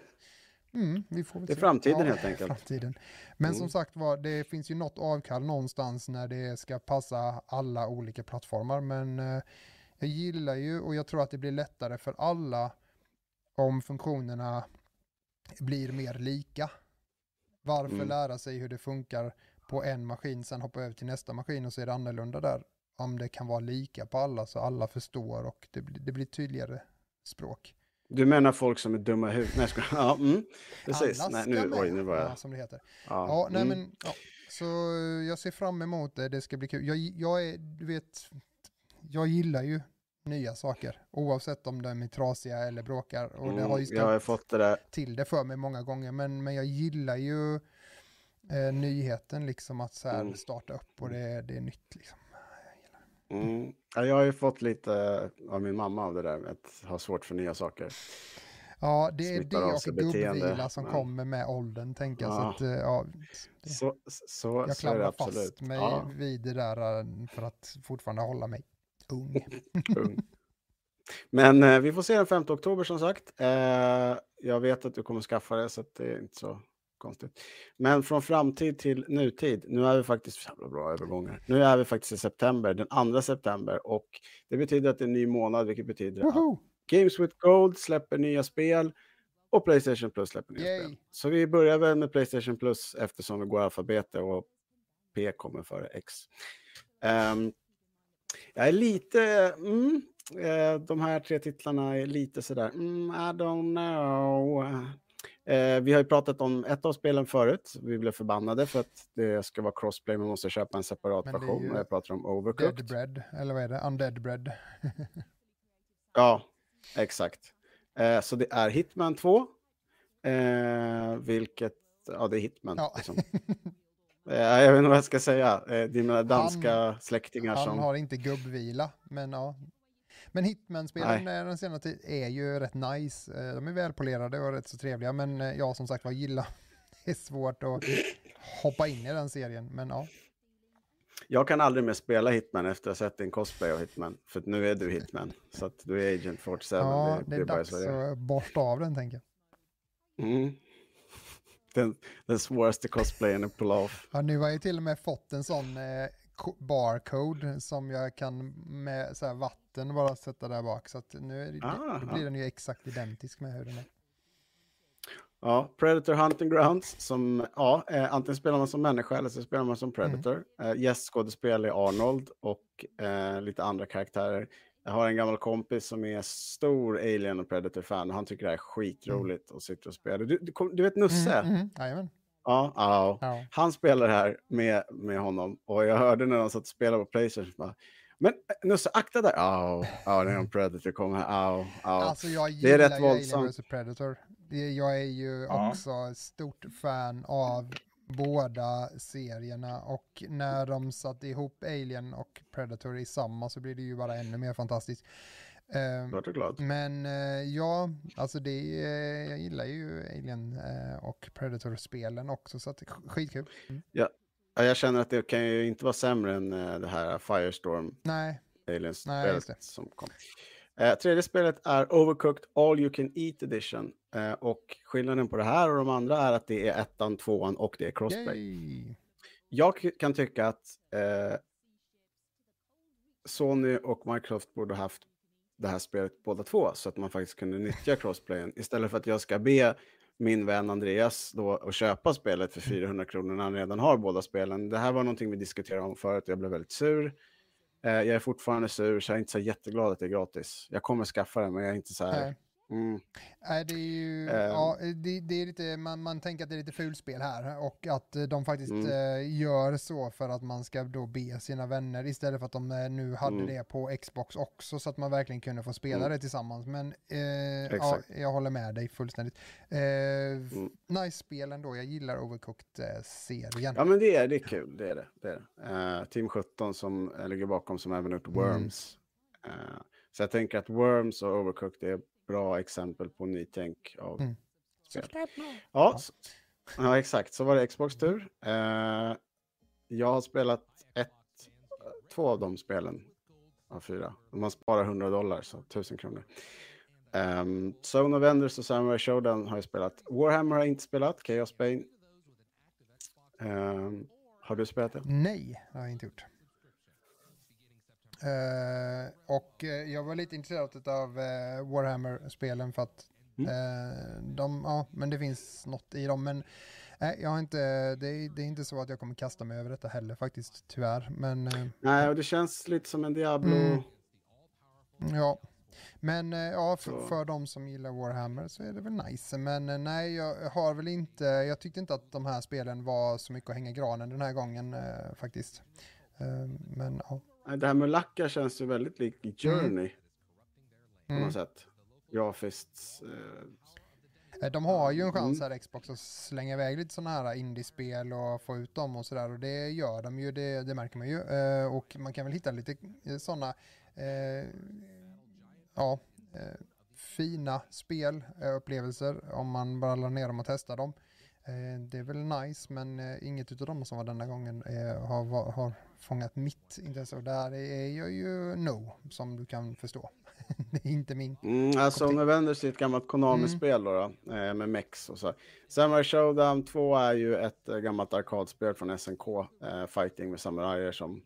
mm, vi får Det är se. framtiden Ja, helt enkelt. Framtiden. Men Mm. som sagt var, det finns ju något avkall någonstans när det ska passa alla olika plattformar. Men eh, jag gillar ju och jag tror att det blir lättare för alla om funktionerna blir mer lika. Varför Mm. lära sig hur det funkar på en maskin, sen hoppa över till nästa maskin och så är det annorlunda där. Om det kan vara lika på alla så alla förstår och det, blir- det blir tydligare språk. Du menar folk som är dumma i huvudet? Nej, skojar. ja, mm, precis. Alla Nej, ska nu, oj, nu var jag... ja, som det heter. Ja, Ja, nej mm. men, ja. Så jag ser fram emot det, det ska bli kul. Jag, jag är, du vet, jag gillar ju nya saker, oavsett om de är trasiga eller bråkar. Och det har ju Mm, jag har fått det där. till det för mig många gånger, men, men jag gillar ju eh, nyheten, liksom att så här Mm. starta upp och det, det är nytt liksom. Mm. Ja, jag har ju fått lite av min mamma av det där med att ha svårt för nya saker. Ja, det är Smittar det och gubbvila som men- kommer med åldern, tänker jag. Så Ja. att, eh, ja, det, Så, så, jag så är det klamrar fast mig Ja, vid det där eh, för att fortfarande hålla mig ung. [laughs] ung. Men eh, vi får se den 5 oktober som sagt. Eh, jag vet att du kommer skaffa det så att det är inte så konstigt. Men från framtid till nutid. Nu är vi faktiskt, jävla bra övergångar. Nu är vi faktiskt i september, den 2 september och det betyder att det är en ny månad, vilket betyder att Woho! Games with Gold släpper nya spel och Playstation Plus släpper nya Yay. spel. Så vi börjar väl med Playstation Plus eftersom vi går alfabetet och P kommer före X. Ehm, jag är lite, mm, eh, de här tre titlarna är lite sådär, mm, I don't know. Eh, vi har ju pratat om ett av spelen förut. Vi blev förbannade för att det ska vara crossplay, man måste köpa en separat det är version. jag pratar om Dead Overcooked. bread, eller vad är det? Undead bread. [laughs] Ja, exakt. Eh, så det är Hitman 2. Eh, vilket, ja det är Hitman. Ja. Liksom. Eh, jag vet inte vad jag ska säga. Eh, dina danska släktingar Han som... har inte gubbvila, men ja. Men Hitman-spelen den senaste tiden är ju rätt nice. Eh, De är välpolerade och rätt så trevliga, men eh, jag som sagt var gillar [laughs] det är svårt att hoppa in i den serien. Men ja, Jag kan aldrig mer spela Hitman efter att ha sett din cosplay av Hitman. För att nu är du Hitman. Så att du är Agent 47. ja det, det är dags det att borsta av den tänker jag. Mm. Den, den svåraste cosplayen att pulla off. Ja, nu har jag till och med fått en sån eh, barcode som jag kan med så här vatten bara sätta där bak. Så att nu det, Ah, då blir den ju exakt identisk med hur den är. Ja, Predator Hunting Grounds. Som, ja, eh, antingen spelar man som människa eller så spelar man som Predator. Mm. Eh, Gästskådespel är Arnold och eh, lite andra karaktärer. Jag har en gammal kompis som är stor Alien och Predator-fan och han tycker det här är skitroligt mm. att sitta och spela. Du, du, du vet Nusse? Mm, mm, ja, ja, ja. Han spelar här med, med honom och jag hörde när de satt och spelade på Playstation. Bara, men eh, Nusse, akta där. Ja, oh, det är en Predator kommer här. Oh, oh. Alltså jag gillar det är rätt våldsamt. Vs Predator. Jag är ju ja. också stort fan av båda serierna och när de satte ihop Alien och Predator i samma så blir det ju bara ännu mer fantastiskt. Uh, men uh, ja, alltså det, uh, jag gillar ju Alien eh, och Predator-spelen också så att det är skitkul. Mm. Ja, jag känner att det kan ju inte vara sämre än det här Firestorm. Nej. Aliens-spelet som kom. Eh, tredje spelet är Overcooked All You Can Eat Edition. Eh, och skillnaden på det här och de andra är att det är ettan, tvåan och det är crossplay. Yay. Jag kan tycka att eh, Sony och Microsoft borde haft det här spelet båda två så att man faktiskt kunde nyttja crossplayen istället för att jag ska be min vän Andreas då att köpa spelet för 400 kronor när han redan har båda spelen. Det här var någonting vi diskuterade om förut och jag blev väldigt sur. Eh, jag är fortfarande sur, så jag är inte så jätteglad att det är gratis. Jag kommer skaffa det, men jag är inte så här... Mm. Nej, det är ju, um, ja, det, det, är lite, man, man tänker att det är lite fulspel här och att de faktiskt mm. uh, gör så för att man ska då be sina vänner istället för att de uh, nu hade mm. det på Xbox också så att man verkligen kunde få spela mm. det tillsammans. Men uh, ja, jag håller med dig fullständigt. Mm. Nice spel ändå, jag gillar Overcooked-serien. Ja men det är, det är kul, det är det. det, är det. Team 17 som ligger bakom som även gjort mm. Worms. Så jag tänker att Worms och Overcooked är bra exempel på nytänk av mm. spel. Ja, ja, exakt. Så var det Xbox tur. Uh, jag har spelat ett, två av de spelen av fyra. Man sparar 100 dollar, så 1000 kronor. Um, Zone of Enders och Samurai Showdown har jag spelat. Warhammer har jag inte spelat, Chaos Bane. Um, har du spelat det? Nej, det har jag inte gjort. Uh, och uh, jag var lite intresserad av uh, Warhammer-spelen för att mm. de, ja, men det finns något i dem. Men nej, jag har inte, det är, det, är inte så att jag kommer kasta mig över detta heller faktiskt, tyvärr. Men, nej, och det känns lite som en Diablo. Mm, ja, men ja, för, för de som gillar Warhammer så är det väl nice. Men nej, jag har väl inte, jag tyckte inte att de här spelen var så mycket att hänga granen den här gången faktiskt. men ja. Det här med lacka känns ju väldigt likt Journey. Mm. På något mm. sätt. Grafiskt. Eh... De har ju en chans mm. här Xbox att slänga iväg lite sådana här indiespel och få ut dem och sådär och det gör de ju, det, det märker man ju. Eh, och man kan väl hitta lite sådana eh, ja, eh, fina spelupplevelser om man bara laddar ner dem och testar dem. Eh, det är väl nice men eh, inget av dem som var denna gången har, har fångat mitt intresse och där är jag ju no, som du kan förstå. [laughs] det är inte min. Mm, alltså om vi vänder sig till ett gammalt Konami-spel mm. då, då, eh, med Mex och så. Samurai Showdown 2 är ju ett eh, gammalt arkadspel från SNK, eh, fighting med samurajer som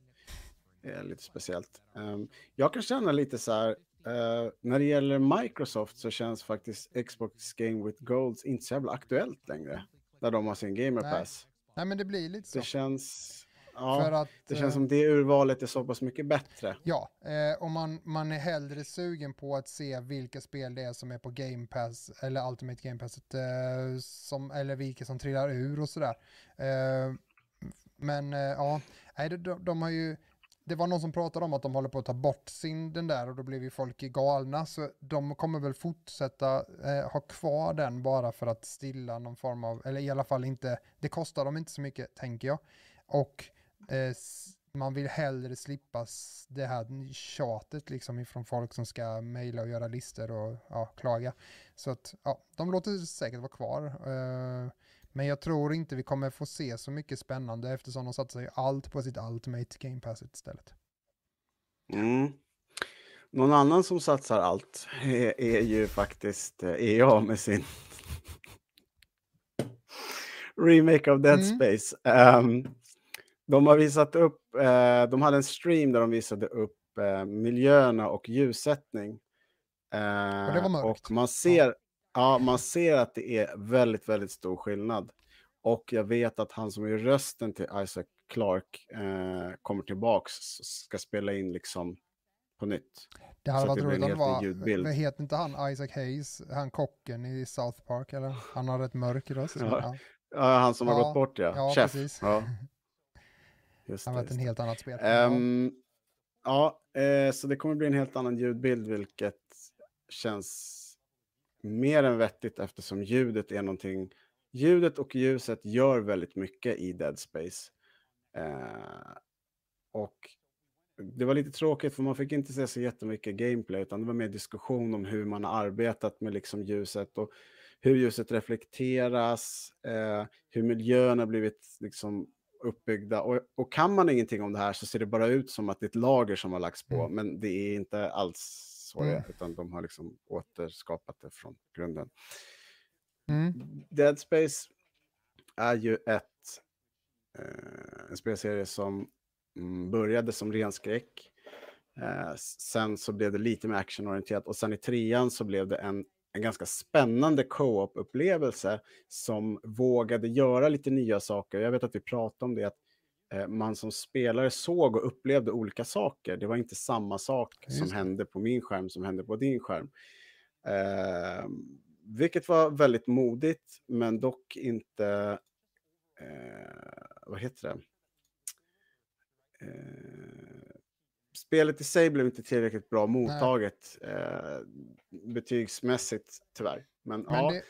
är lite speciellt. Um, jag kan känna lite så här, uh, när det gäller Microsoft så känns faktiskt Xbox Game with Golds inte så jävla aktuellt längre, när de har sin Gamer Pass. Nej. Nej, men det blir lite så. Det känns Ja, för att, det känns som eh, det urvalet är så pass mycket bättre. Ja, eh, och man, man är hellre sugen på att se vilka spel det är som är på Game Pass eller Ultimate Game Pass, eh, som, eller vilka som trillar ur och sådär. Eh, men eh, ja, nej, de, de, har ju, det var någon som pratade om att de håller på att ta bort sin den där och då blev ju folk galna så de kommer väl fortsätta eh, ha kvar den bara för att stilla någon form av, eller i alla fall inte, det kostar dem inte så mycket tänker jag. Och eh, man vill hellre slippa det här tjatet liksom ifrån folk som ska mejla och göra listor och ja, klaga. Så att ja, de låter säkert vara kvar. Eh, men jag tror inte vi kommer få se så mycket spännande eftersom de satsar allt på sitt Ultimate Game Pass istället. Mm. Någon annan som satsar allt är, är ju faktiskt EA eh, e med sin [laughs] remake av Dead mm. Space. Um, de har visat upp, eh, de hade en stream där de visade upp eh, miljöerna och ljussättning. Eh, och det var mörkt. Och man ser, ja. Ja, man ser att det är väldigt, väldigt stor skillnad. Och jag vet att han som är rösten till Isaac Clark eh, kommer tillbaks ska spela in liksom på nytt. Det hade varit roligt om det var, vad heter inte han Isaac Hayes, han kocken i South Park eller? Han har rätt mörk röst. Ja, [laughs] ja. han som har gått bort ja, ja Chef. Just det har varit en helt annat spel. Um, ja, eh, så det kommer bli en helt annan ljudbild vilket känns mer än vettigt eftersom ljudet är någonting, ljudet och ljuset gör väldigt mycket i Dead Space. Eh, och det var lite tråkigt för man fick inte se så jättemycket gameplay utan det var mer diskussion om hur man har arbetat med liksom ljuset och hur ljuset reflekteras, eh, hur miljön har blivit liksom uppbyggda. Och, och kan man ingenting om det här så ser det bara ut som att det är ett lager som har lagts på, mm. men det är inte alls så det är, mm. utan de har liksom återskapat det från grunden. Mm. Dead Space är ju ett, eh, en spelserie som mm, började som ren skräck. Eh, sen så blev det lite mer actionorienterat och sen i trean så blev det en, en ganska spännande co-op-upplevelse som vågade göra lite nya saker. Jag vet att vi pratade om det, att Eh, man som spelare såg och upplevde olika saker. Det var inte samma sak som hände på min skärm som hände på din skärm. Eh, vilket var väldigt modigt, men dock inte... Eh, vad heter det? Eh, spelet i sig blev inte tillräckligt bra mottaget eh, betygsmässigt, tyvärr. Men, Men ja. det,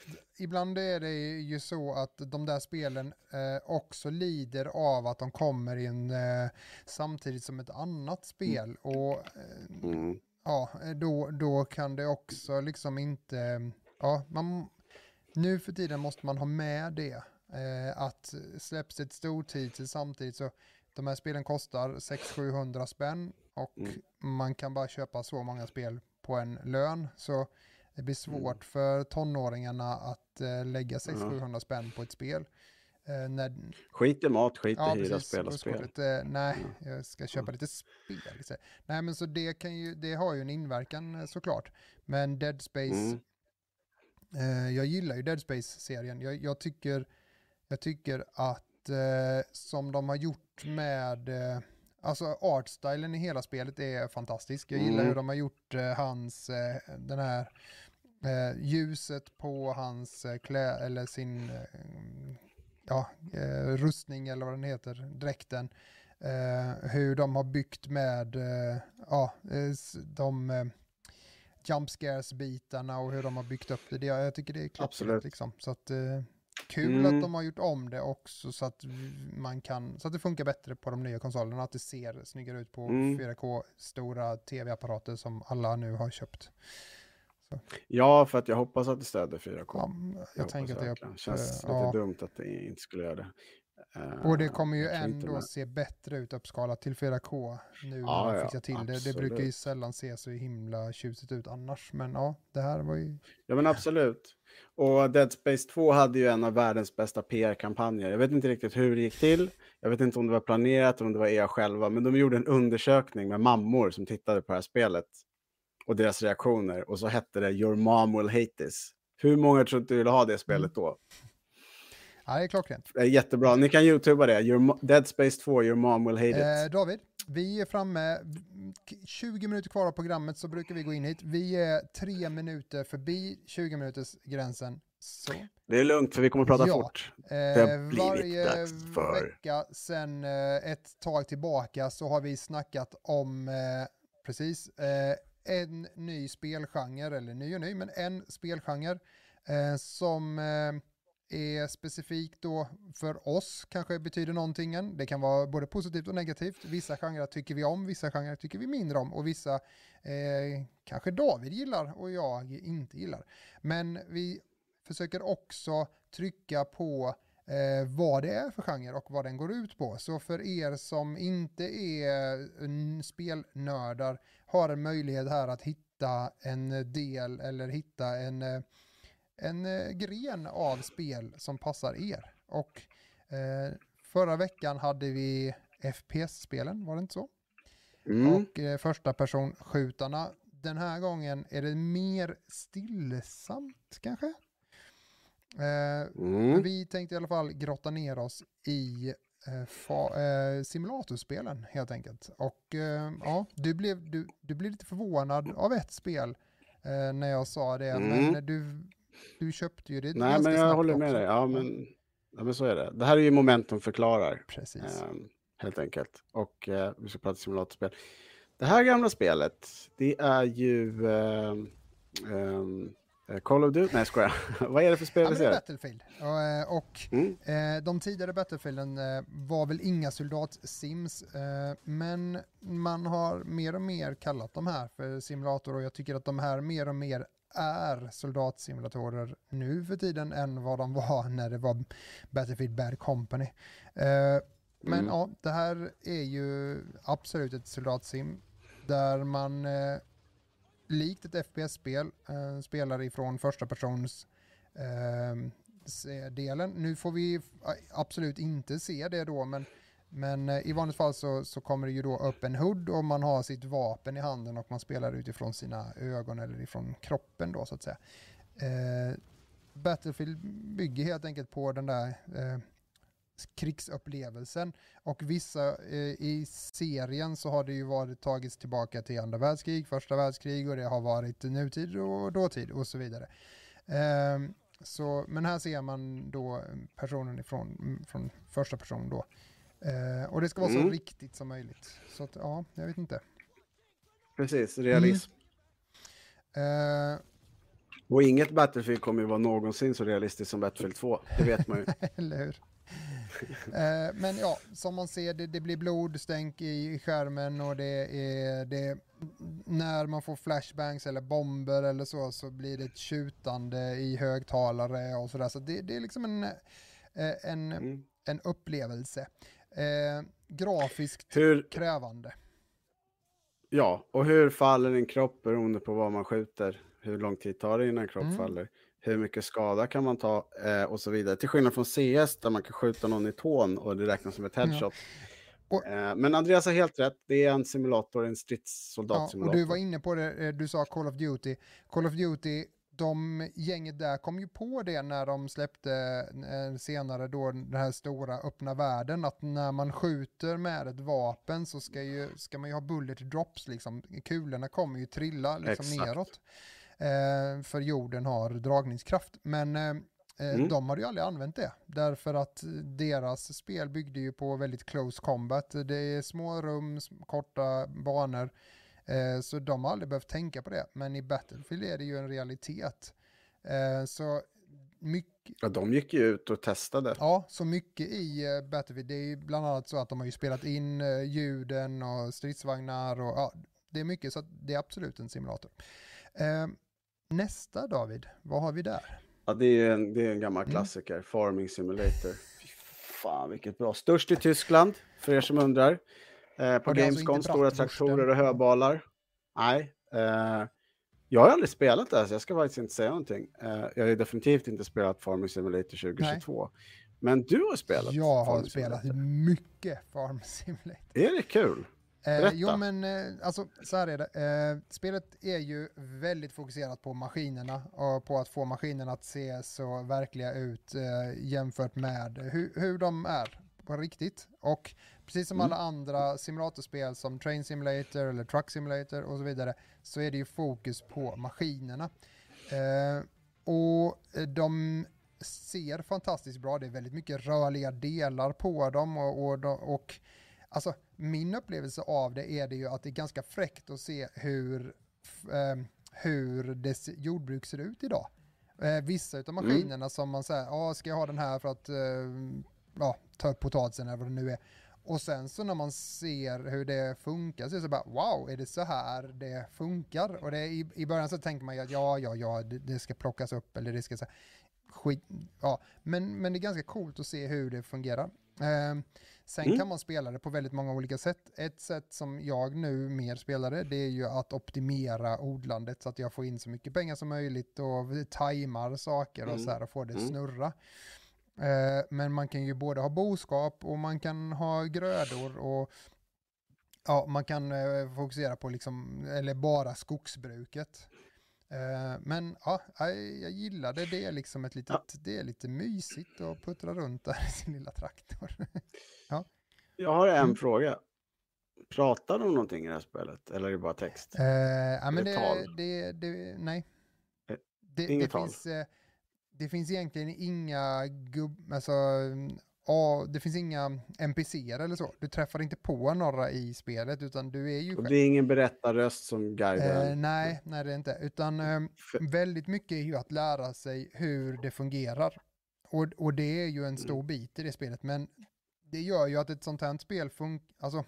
ibland är det ju så att de där spelen eh, också lider av att de kommer in eh, samtidigt som ett annat spel. Mm. Och eh, mm. ja, då, då kan det också liksom inte... Ja, man, nu för tiden måste man ha med det. Eh, att släpps ett stortitel samtidigt så de här spelen kostar 600-700 spänn och mm. man kan bara köpa så många spel på en lön. Så det blir mm. svårt mm. för tonåringarna att uh, lägga 600-700 mm. spänn på ett spel. Uh, när... Skit i mat, skit ja, i hyra, spela spel. Lite, nej, mm. jag ska köpa lite spel. Så. Nej, men så det, kan ju, det har ju en inverkan eh, såklart. Men Dead Space, mm. uh, jag gillar ju Dead Space-serien. Jag, jag, tycker, jag tycker att som de har gjort med Alltså artstylen i hela spelet är fantastisk. Jag gillar mm. hur de har gjort eh, hans, eh, den här eh, ljuset på hans eh, klä, eller sin, eh, ja, eh, rustning eller vad den heter, dräkten. hur de har byggt med, ja, de jump scares-bitarna och hur de har byggt upp det. Jag tycker det är klart. Liksom. Så att, Kul mm. att de har gjort om det också så att man kan, så att det funkar bättre på de nya konsolerna, att det ser snyggare ut på mm. 4K stora tv-apparater som alla nu har köpt. Så. Ja, för att jag hoppas att det stöder 4K. Ja, jag, jag tänker att det är... känns lite ja. dumt att det inte skulle göra det. Och det kommer ju ändå se bättre ut uppskalat till 4K nu ja, när de fixar till det. Det brukar ju sällan se så himla tjusigt ut annars. Men ja, det här var ju... Ja men absolut. Och Dead Space 2 hade ju en av världens bästa PR-kampanjer. Jag vet inte riktigt hur det gick till. Jag vet inte om det var planerat eller om det var er själva. Men de gjorde en undersökning med mammor som tittade på det här spelet. Och deras reaktioner. Och så hette det Your mom will hate this. Hur många tror du ville ha det spelet då? Ja, det är klockrent. Jättebra. Ni kan youtuba det. Your Dead Space 2, Your mom will hate it. Eh, David, vi är framme. 20 minuter kvar av programmet så brukar vi gå in hit. Vi är tre minuter förbi 20 minuters gränsen. Så. Det är lugnt för vi kommer att prata ja. fort. Eh, det dags för... vecka sedan eh, ett tag tillbaka så har vi snackat om, eh, precis, eh, en ny spelgenre, eller ny och ny, men en spelgenre som är specifikt då för oss kanske betyder någonting. Det kan vara både positivt och negativt. Vissa genrer tycker vi om, vissa genrer tycker vi mindre om och vissa eh, kanske David gillar och jag inte gillar. Men vi försöker också trycka på eh, vad det är för genre och vad den går ut på. Så för er som inte är spelnördar har en möjlighet här att hitta en del eller hitta en eh, en eh, gren av spel som passar er. Och eh, förra veckan hade vi FPS-spelen, var det inte så? Mm. Och eh, första personskjutarna, den här gången är det mer stillsamt kanske. Eh, Mm. Vi tänkte i alla fall grotta ner oss i eh, simulatorspelen helt enkelt. Och ja, du blev, du, du blev lite förvånad av ett spel när jag sa det, Mm. men du, du köpte ju det Nej, men jag håller med också. dig. Ja, men, ja, men så är det. Det här är ju momentum förklarar. Precis. Ehm, helt enkelt. Och eh, vi ska prata simulatorspel. Det här gamla spelet, det är ju ehm, ehm, eh, Call of Duty. Nej, jag skojar. [laughs] Vad är det för spel Ja, vi ser? Battlefield. Och, eh, och Mm. Eh, de tidigare Battlefielden eh, var väl inga soldatsims, eh, men man har mer och mer kallat de här för simulator och jag tycker att de här mer och mer är soldatsimulatorer nu för tiden än vad de var [laughs] när det var Battlefield Bad Company. Eh, men Mm. ja, det här är ju absolut ett soldatsim där man eh, likt ett FPS-spel eh, spelar ifrån första persons eh, delen. Nu får vi absolut inte se det då, men, men eh, i vanligt fall så, så kommer det ju då upp en hood och man har sitt vapen i handen och man spelar utifrån sina ögon eller ifrån kroppen då så att säga. Eh, Battlefield bygger helt enkelt på den där eh, krigsupplevelsen och vissa eh, i serien så har det ju varit tagits tillbaka till andra världskrig, första världskrig och det har varit nutid och dåtid och så vidare. Eh, så, men här ser man då personen ifrån mm, från första person då. Eh, och det ska vara så Mm. riktigt som möjligt. Så att, ja, jag vet inte. Precis, realism. Eh, Och inget Battlefield kommer ju vara någonsin så realistiskt som Battlefield 2. Det vet man ju. [laughs] Eller hur? Eh, men ja, som man ser, det, det blir blodstänk i skärmen och det är det, när man får flashbangs eller bomber eller så så blir det ett tjutande i högtalare och sådär. Så det, det är liksom en, eh, en, Mm. en upplevelse. Eh, grafiskt Hur, krävande. ja, och hur faller en kropp beroende på vad man skjuter? Hur lång tid tar det innan en kropp Mm. faller? Hur mycket skada kan man ta eh, och så vidare. Till skillnad från CS där man kan skjuta någon i tån och det räknas som ett headshot. Och- Eh, men Andreas har helt rätt. Det är en simulator, en Ja, stridssoldatsimulator. och du var inne på det, eh, du sa Call of Duty. Call of Duty, de gänget där kom ju på det när de släppte eh, senare då den här stora öppna världen, att när man skjuter med ett vapen så ska, ju, ska man ju ha bullet drops, liksom. kulorna kommer ju trilla liksom Exakt. neråt. Eh, för jorden har dragningskraft. Men eh, eh, Mm. de hade ju aldrig använt det. Därför att deras spel byggde ju på väldigt close combat. Det är små rum, korta banor. Eh, så de har aldrig behövt tänka på det. Men i Battlefield är det ju en realitet. Eh, så mycket, Ja, de gick ju ut och testade. Ja, så mycket i uh, Battlefield. Det är ju bland annat så att de har ju spelat in ljuden och stridsvagnar och ja, det är mycket så att det är absolut en simulator. Eh, nästa David, vad har vi där? Ja, det är en, det är en gammal Mm. klassiker. Farming Simulator. Fy fan, vilket bra. Störst i Tyskland, för er som undrar. Eh, på alltså Gamescom, inte stora traktorer och höbalar. Nej. Eh, jag har aldrig spelat det, här, så jag ska faktiskt inte säga någonting. Eh, jag har definitivt inte spelat Farming Simulator 2022. Men du har spelat Jag har spelat mycket Farm Simulator. Är det kul? Eh, jo men eh, alltså så här är det. Eh, spelet är ju väldigt fokuserat på maskinerna och på att få maskinerna att se så verkliga ut eh, jämfört med hur, hur de är på riktigt. Och precis som Mm. alla andra simulatorspel som Train Simulator eller Truck Simulator och så vidare så är det ju fokus på maskinerna. Eh, och eh, de ser fantastiskt bra, det är väldigt mycket rörliga delar på dem och, och, och Alltså min upplevelse av det är det ju att det är ganska fräckt att se hur, eh, hur dess jordbruk ser ut idag. Eh, vissa av maskinerna som man säger, ja ska jag ha den här för att eh, ja, ta upp potatisen eller vad det nu är. Och sen så när man ser hur det funkar så är det så bara wow, är det så här det funkar? Och det, i, i början så tänker man ju att ja, ja, ja, det, det ska plockas upp eller det ska så här, skit, ja. Men, men det är ganska coolt att se hur det fungerar. Eh, sen Mm. kan man spela det på väldigt många olika sätt. Ett sätt som jag nu mer spelar det, det är ju att optimera odlandet så att jag får in så mycket pengar som möjligt och tajmar saker och Mm. så här och får det Mm. snurra. Eh, men man kan ju både ha boskap och man kan ha grödor och ja, man kan eh, fokusera på liksom, eller bara skogsbruket. Eh, men ja, jag, gillar det. Det är liksom ett litet, Ja. det är lite mysigt att puttra runt där i sin lilla traktor. [laughs] Jag har en Mm. fråga. Pratar de någonting i det här spelet? Eller är det bara text? Eh, ja, men det det, det, det, nej. Eh, Det, det, tal? finns, eh, det finns egentligen inga gubb, alltså, mm, ja, det finns inga NPCer eller så. Du träffar inte på några i spelet utan du är ju Och själv. det är ingen berättarröst som guidar? Eh, nej, nej det är inte. Utan eh, väldigt mycket är ju att lära sig hur det fungerar. Och, och det är ju en stor bit i det spelet. Men det gör ju att ett sånt här spel funkar, alltså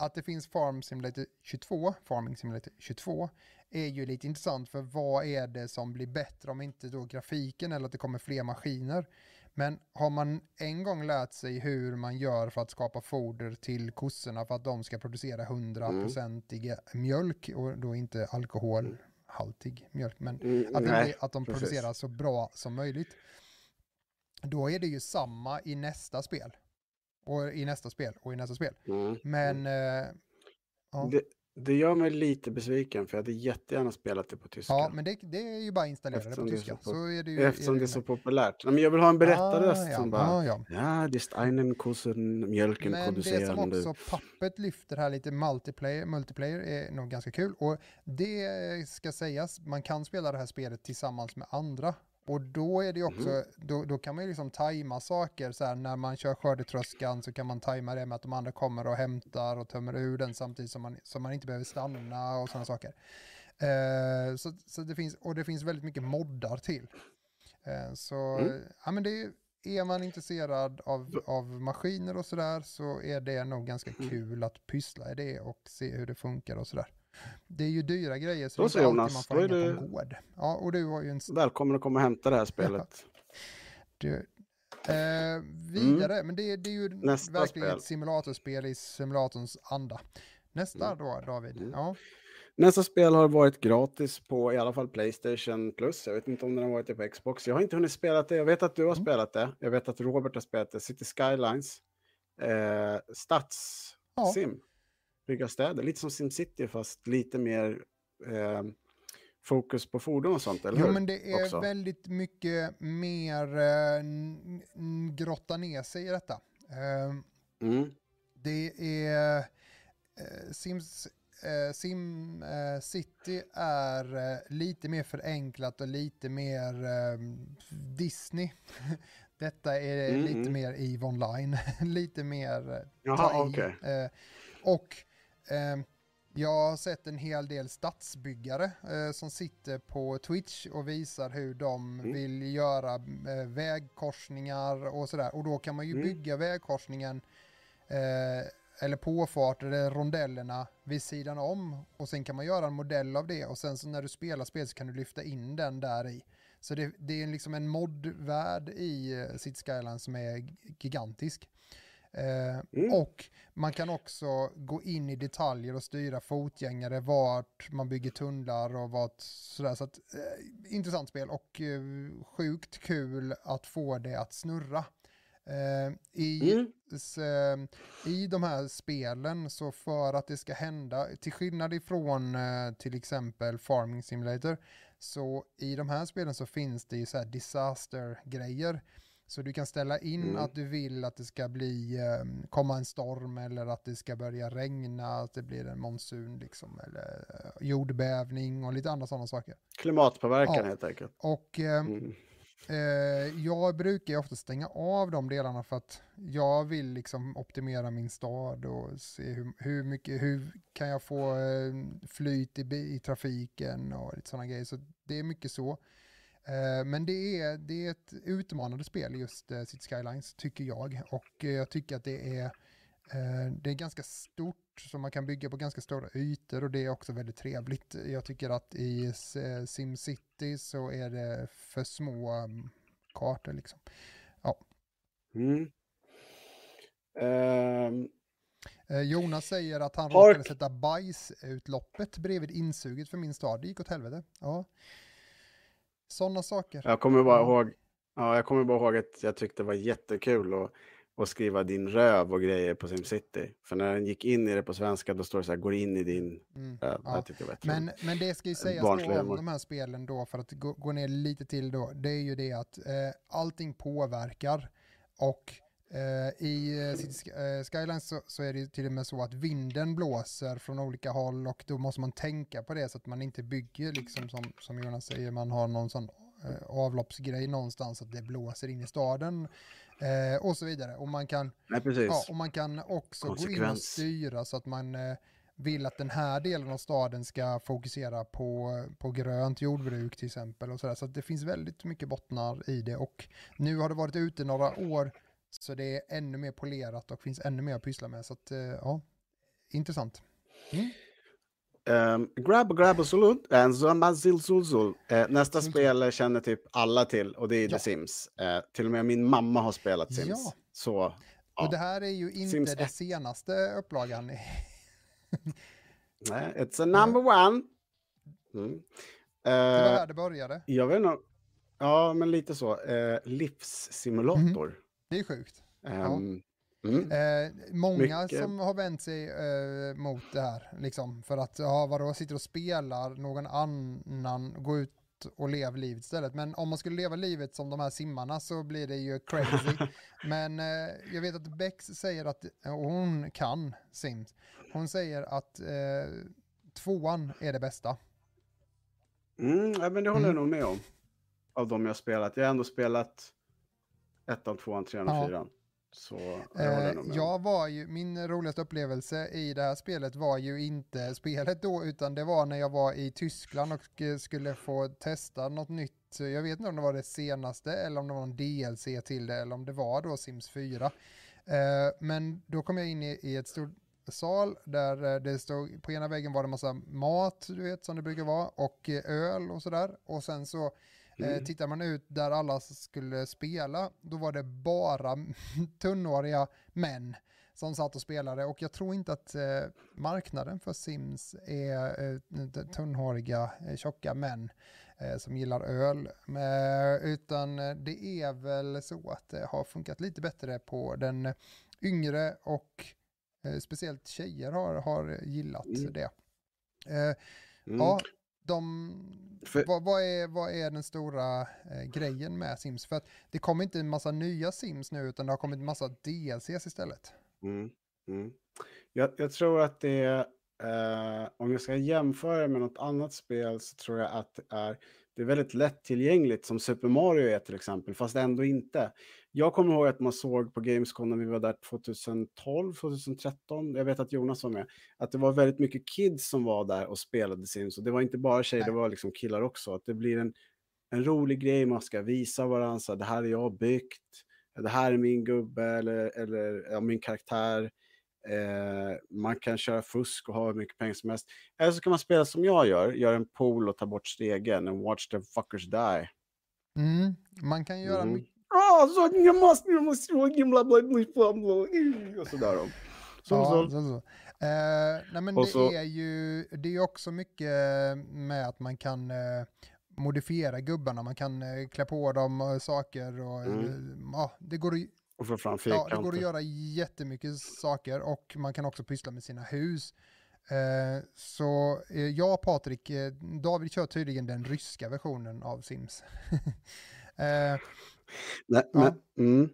att det finns Farm Simulator 22, Farming Simulator 22, är ju lite intressant för vad är det som blir bättre om inte då grafiken eller att det kommer fler maskiner. Men har man en gång lärt sig hur man gör för att skapa foder till kossorna för att de ska producera 100% mjölk och då inte alkoholhaltig mjölk, men Mm, att, det nej, att de precis. producerar så bra som möjligt. Då är det ju samma i nästa spel. Och i nästa spel och i nästa spel. Mm. Men eh, ja. Det, det gör mig lite besviken för jag hade jättegärna spelat det på tyska. ja, men det, det är ju bara att installera det Eftersom på det är tyska. så Så, pop- är det ju, Eftersom är det är så populärt. Men jag vill ha en berättarröst Ah, ja, som bara ja, ja. Ja, just einen Kussen, mjölken Men det producerar som du. också pappet lyfter här lite multiplayer, multiplayer är nog ganska kul. Och det ska sägas, man kan spela det här spelet tillsammans med andra. Och då är det också, Mhm. då, då kan man ju liksom tajma saker så här när man kör skördetröskan så kan man tajma det med att de andra kommer och hämtar och tömmer ur den samtidigt som man, som man inte behöver stanna och sådana saker. Eh, så, så det finns, och det finns väldigt mycket moddar till. Eh, så, Mm. ja men det är, är man intresserad av, av maskiner och sådär så är det nog ganska Mm. kul att pyssla i det och se hur det funkar och sådär. Det är ju dyra grejer så Då det är inte Jonas, man får då är du- gård. Ja, och du har ju en... Välkommen att komma och hämta det här spelet. [laughs] Du, eh, vidare, men det, det är ju Mm. Nästa verkligen spel. ett simulatorspel i simulatorns anda. Nästa Mm. då, David? Mm. Ja. Nästa spel har varit gratis på i alla fall Playstation Plus. Jag vet inte om den har varit det på Xbox. Jag har inte hunnit spela det. Jag vet att du har Mm. spelat det. Jag vet att Robert har spelat det. City Skylines. Eh, Stadssim. Bygga städer. Lite som SimCity fast lite mer eh, fokus på fordon och sånt, eller Jo, hur? men det är Också. väldigt mycket mer eh, grotta ner sig i detta. Eh, Mm. Det är eh, Sims, eh, Sim eh, City är eh, lite mer förenklat och lite mer eh, Disney. [laughs] Detta är Mm, lite mer EVE Online, [laughs] lite mer Jaha, okej. Eh, och jag har sett en hel del stadsbyggare eh, som sitter på Twitch och visar hur de Mm. vill göra eh, vägkorsningar och sådär. Och då kan man ju Mm. bygga vägkorsningen eh, eller påfarter eller rondellerna vid sidan om och sen kan man göra en modell av det och sen så när du spelar spel så kan du lyfta in den där i. Så det, det är liksom en moddvärld i City Skyline som är gigantisk. Eh, Mm. Och man kan också gå in i detaljer och styra fotgängare, vart man bygger tunnlar och vart sådär. Så att, eh, intressant spel och eh, sjukt kul att få det att snurra. Eh, i, Mm. s, eh, I de här spelen så för att det ska hända, till skillnad ifrån till exempel Farming Simulator, så i de här spelen så finns det ju så här disaster-grejer. Så du kan ställa in Mm. att du vill att det ska bli, eh, komma en storm eller att det ska börja regna, att det blir en monsun liksom, eller eh, jordbävning och lite andra sådana saker. Klimatpåverkan Ja. helt enkelt. Och eh, Mm. Eh, jag brukar ofta stänga av de delarna för att jag vill liksom optimera min stad och se hur, hur mycket, hur kan jag få eh, flyt i, i trafiken och lite sådana grejer. Så det är mycket så. Eh, men det är, det är ett utmanande spel just uh, City Skylines tycker jag. Och eh, jag tycker att det är, eh, det är ganska stort så man kan bygga på ganska stora ytor och det är också väldigt trevligt. Jag tycker att i eh, SimCity så är det för små um, kartor liksom. Mm. Ehm, Eh, Jonas säger att han Park. råkade sätta bajsutloppet bredvid insuget för min stad. Det gick åt helvete. Ja. Sådana saker. Jag kommer bara ihåg, ja, jag kommer bara ihåg att jag tyckte det var jättekul att och skriva din röv och grejer på SimCity. För när den gick in i det på svenska då står det så här, går in i din Mm. röv. Ja. Det Men, men det ska ju sägas då om de här spelen då, för att gå, gå ner lite till då, det är ju det att eh, allting påverkar. Och i eh, City eh, Skylines så, så är det till och med så att vinden blåser från olika håll och då måste man tänka på det så att man inte bygger liksom som, som Jonas säger, man har någon sån eh, avloppsgrej någonstans att det blåser in i staden eh, och så vidare. Och man kan Nej. Ja, och man kan också gå in och styra så att man eh, vill att den här delen av staden ska fokusera på, på grönt jordbruk till exempel. Och så där. så det finns väldigt mycket bottnar i det och nu har det varit ute några år så det är ännu mer polerat och finns ännu mer att pyssla med. Så att, eh, ja, intressant. Mm. Um, grab, grab och sulut. And Zul, Zul, Zul. Eh, nästa Zul. spel känner typ alla till och det är Ja. The Sims. Eh, till och med min mamma har spelat Sims. Ja. Så Ja. Och det här är ju inte Sims det 1. senaste upplagan. [laughs] nej, it's a number one. Mm. Det var Eh, här det började. jag vet inte. Ja, men lite så. Eh, livssimulator. Det är sjukt. Ehm, mm. Eh, många Mycket. som har vänt sig eh, mot det här, liksom, för att, ja vadå, sitter och spelar någon annan, gå ut och lev livet istället. Men om man skulle leva livet som de här simmarna så blir det ju crazy. [laughs] Men eh, jag vet att Bex säger att, och hon kan Sims, hon säger att eh, tvåan är det bästa. Mm, ja, men det håller jag Mm. nog med om. Av de jag spelat. Jag har ändå spelat ettan, tvåan, trean och Ja. fyran. Så jag Eh, jag var ju, min roligaste upplevelse i det här spelet var ju inte spelet då, utan det var när jag var i Tyskland och skulle få testa något nytt. Jag vet inte om det var det senaste eller om det var en DLC till det eller om det var då Sims 4. Eh, men då kom jag in i, i ett stort sal där eh, det stod, på ena väggen var det massa mat, du vet, som det brukar vara, och eh, öl och sådär. Och sen så Mm. tittar man ut där alla skulle spela, då var det bara [laughs] tunnhåriga män som satt och spelade och jag tror inte att eh, marknaden för Sims är eh, tunnhåriga, eh, tjocka män eh, som gillar öl. Eh, utan eh, det är väl så att det har funkat lite bättre på den yngre och eh, speciellt tjejer har, har gillat Mm. det. Eh, Mm. Ja, de, För- vad, vad, är, vad är den stora eh, grejen med Sims? För att det kommer inte en massa nya Sims nu utan det har kommit en massa DLCs istället. Mm. Mm. Jag, jag tror att det är, eh, om jag ska jämföra med något annat spel så tror jag att det är, det är väldigt lättillgängligt som Super Mario är till exempel, fast ändå inte. Jag kommer ihåg att man såg på Gamescom när vi var där 2012, 2013, jag vet att Jonas var med, att det var väldigt mycket kids som var där och spelade Sims. Och det var inte bara tjejer, det var liksom killar också. Att det blir en, en rolig grej, man ska visa varandra, så här, det här är jag byggt, det här är min gubbe eller, eller ja, min karaktär. Eh, man kan köra fusk och ha hur mycket pengar som helst. Eller så kan man spela som jag gör, göra en pool och ta bort stegen and watch the fuckers die. Mm, man kan göra Mhm. mycket. Ah, så jag måste, jag måste, bla bla bla bla och sådär då. Så, Ja, så. så. Eh, nej men Och det så- är ju det är också mycket med att man kan eh, modifiera gubbarna, man kan eh, klä på dem eh, saker och Mm. eh, ja, det går att Och få fram Ja, fyrkanter. det går att göra jättemycket saker och man kan också pyssla med sina hus. Eh, så eh, jag och Patrik, eh, David kör tydligen den ryska versionen av Sims. [laughs] eh, Nej, Ja. men,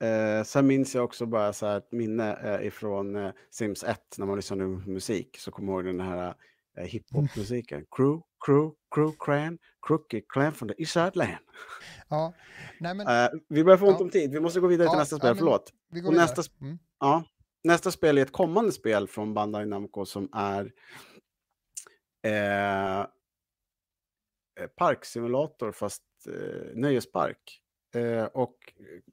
mm. sen minns jag också bara så här ett minne ifrån Sims 1 när man lyssnade på musik. Så kommer jag ihåg den här eh, hiphop-musiken. Crew, crew, crew, clan, crookie clan från the East Side Land. ja, nej men Eh, vi börjar få ont Ja. om tid. Vi måste gå vidare till Ja, nästa ja, spel. men- Förlåt. vi går och nästa Mm. Ja, nästa spel är ett kommande spel från Bandai Namco som är eh, eh, parksimulator fast eh, nöjespark. Eh, och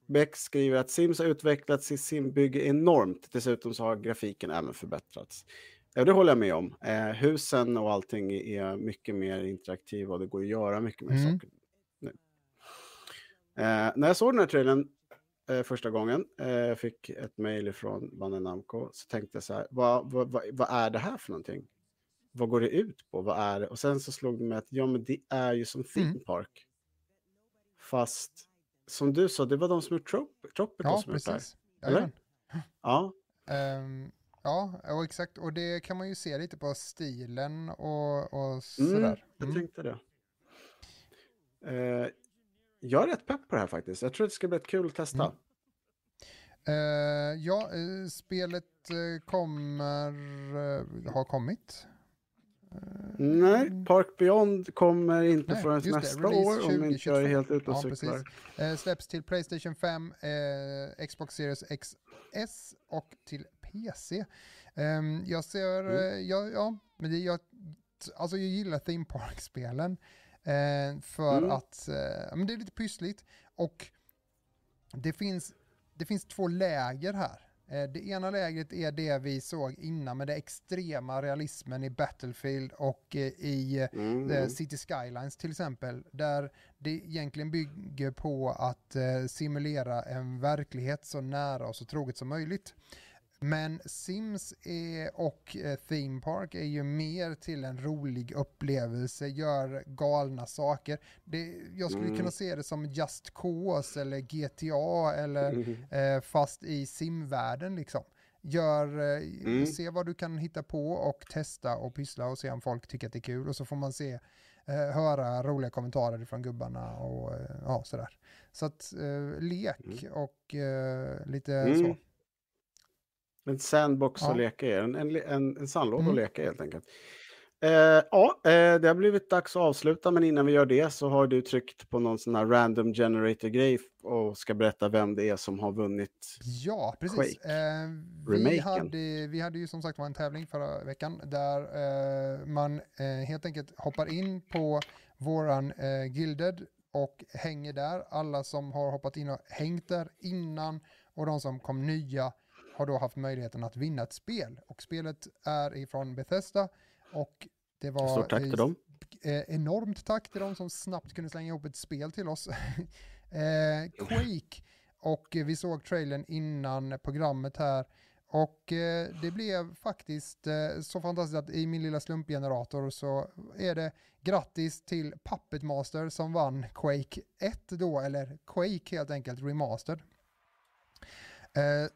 Beck skriver att Sims har utvecklats i simbygge enormt. Dessutom så har grafiken även förbättrats. Ja, det håller jag med om. Eh, husen och allting är mycket mer interaktiva och det går att göra mycket mer Mm. saker nu. Eh, när jag såg den här trailern eh, första gången, eh, jag fick ett mejl från Bandai Namco, så tänkte jag så här, vad, vad, vad, vad är det här för någonting? Vad går det ut på? Vad är det? Och sen så slog det mig att ja, men det är ju som theme Mm. park. Fast som du sa, det var de som Trop Tropical Ja, som gjort det här. precis. eller? Jajamän. Ja, Ehm, ja, och exakt. Och det kan man ju se lite på stilen och, och mm, sådär. jag Mm. tänkte det. Eh, jag är rätt pepp på det här faktiskt. Jag tror att det ska bli ett kul att testa. Mm. Eh, ja, eh, spelet kommer, uh, har kommit. Nej, Park Beyond kommer inte. Nej, förrän det. nästa Release år om inte jag är 2022. helt ute och Ja, cyklar. Eh, släpps till Playstation 5, eh, Xbox Series XS och till PC. Ehm, jag ser, Mm. ja, ja, men det, jag, alltså jag gillar Theme Park-spelen. Eh, för Mm. att, eh, men det är lite pyssligt. Och det finns, det finns två läger här. Eh, Det ena lägret är det vi såg innan med den extrema realismen i Battlefield och eh, i Mm. eh, City Skylines till exempel, där det egentligen bygger på att simulera en verklighet så nära och så troget som möjligt. Men Sims är, och eh, Theme Park är ju mer till en rolig upplevelse, gör galna saker. Det, jag skulle Mm. kunna se det som Just Cause eller GTA eller Mm. eh, fast i simvärlden liksom. Gör, eh, Mm. Se vad du kan hitta på och testa och pyssla och se om folk tycker att det är kul och så får man se, eh, höra roliga kommentarer från gubbarna och ja, sådär. Så att eh, lek och eh, lite Mm. så. En sandbox Ja. att leka i, en, en, en, en sandlåda Mm. att leka i helt enkelt. Eh, ja, eh, det har blivit dags att avsluta, men innan vi gör det så har du tryckt på någon sån här random generator-grej och ska berätta vem det är som har vunnit. Ja, precis. Eh, vi, hade, vi hade ju som sagt var en tävling förra veckan där eh, man eh, helt enkelt hoppar in på våran Gilded och hänger där. Alla som har hoppat in och hängt där innan och de som kom nya har då haft möjligheten att vinna ett spel. Och spelet är ifrån Bethesda och det var Stort tack till dem. Eh, enormt tack till de som snabbt kunde slänga ihop ett spel till oss. [laughs] eh, Quake. Och vi såg trailern innan programmet här. Och eh, det blev faktiskt eh, så fantastiskt att i min lilla slumpgenerator så är det grattis till Puppet Master som vann Quake 1 då, eller Quake helt enkelt remastered. Eh,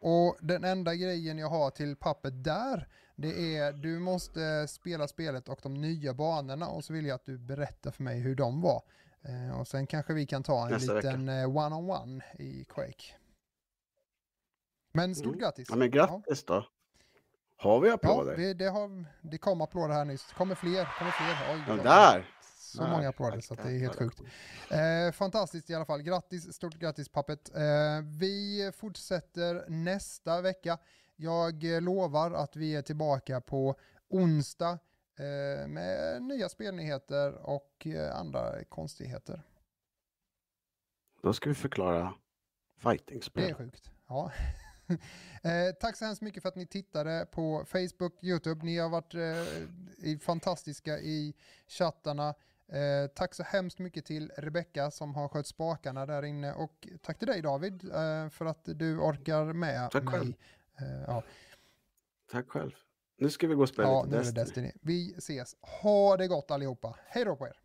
och den enda grejen jag har till Puppet där, det är du måste spela spelet och de nya banorna och så vill jag att du berättar för mig hur de var. Eh, och sen kanske vi kan ta en Nästa liten eh, one-on-one i Quake. Men stort Mm. grattis! Ja, men grattis då. Har vi Ja, applåder? det, det, har, det kom applåder här nyss. kommer fler, kommer fler. Oj, Ja, där! Så Där. många applåder så det är helt sjukt. Eh, fantastiskt i alla fall. Grattis, stort grattis Pappet. Eh, vi fortsätter nästa vecka. Jag eh, lovar att vi är tillbaka på onsdag eh, med nya spelnyheter och eh, andra konstigheter. Då ska vi förklara Det är fightingspel. sjukt. Ja. [laughs] eh, tack så hemskt mycket för att ni tittade på Facebook, YouTube. Ni har varit eh, fantastiska i chattarna. Eh, tack så hemskt mycket till Rebecka som har skött spakarna där inne och tack till dig David eh, för att du orkar med Tack mig. själv. Eh, ja, Tack själv. Nu ska vi gå och spela ja, lite nu är det Destiny. Destiny. Vi ses. Ha det gott allihopa. Hej då på er.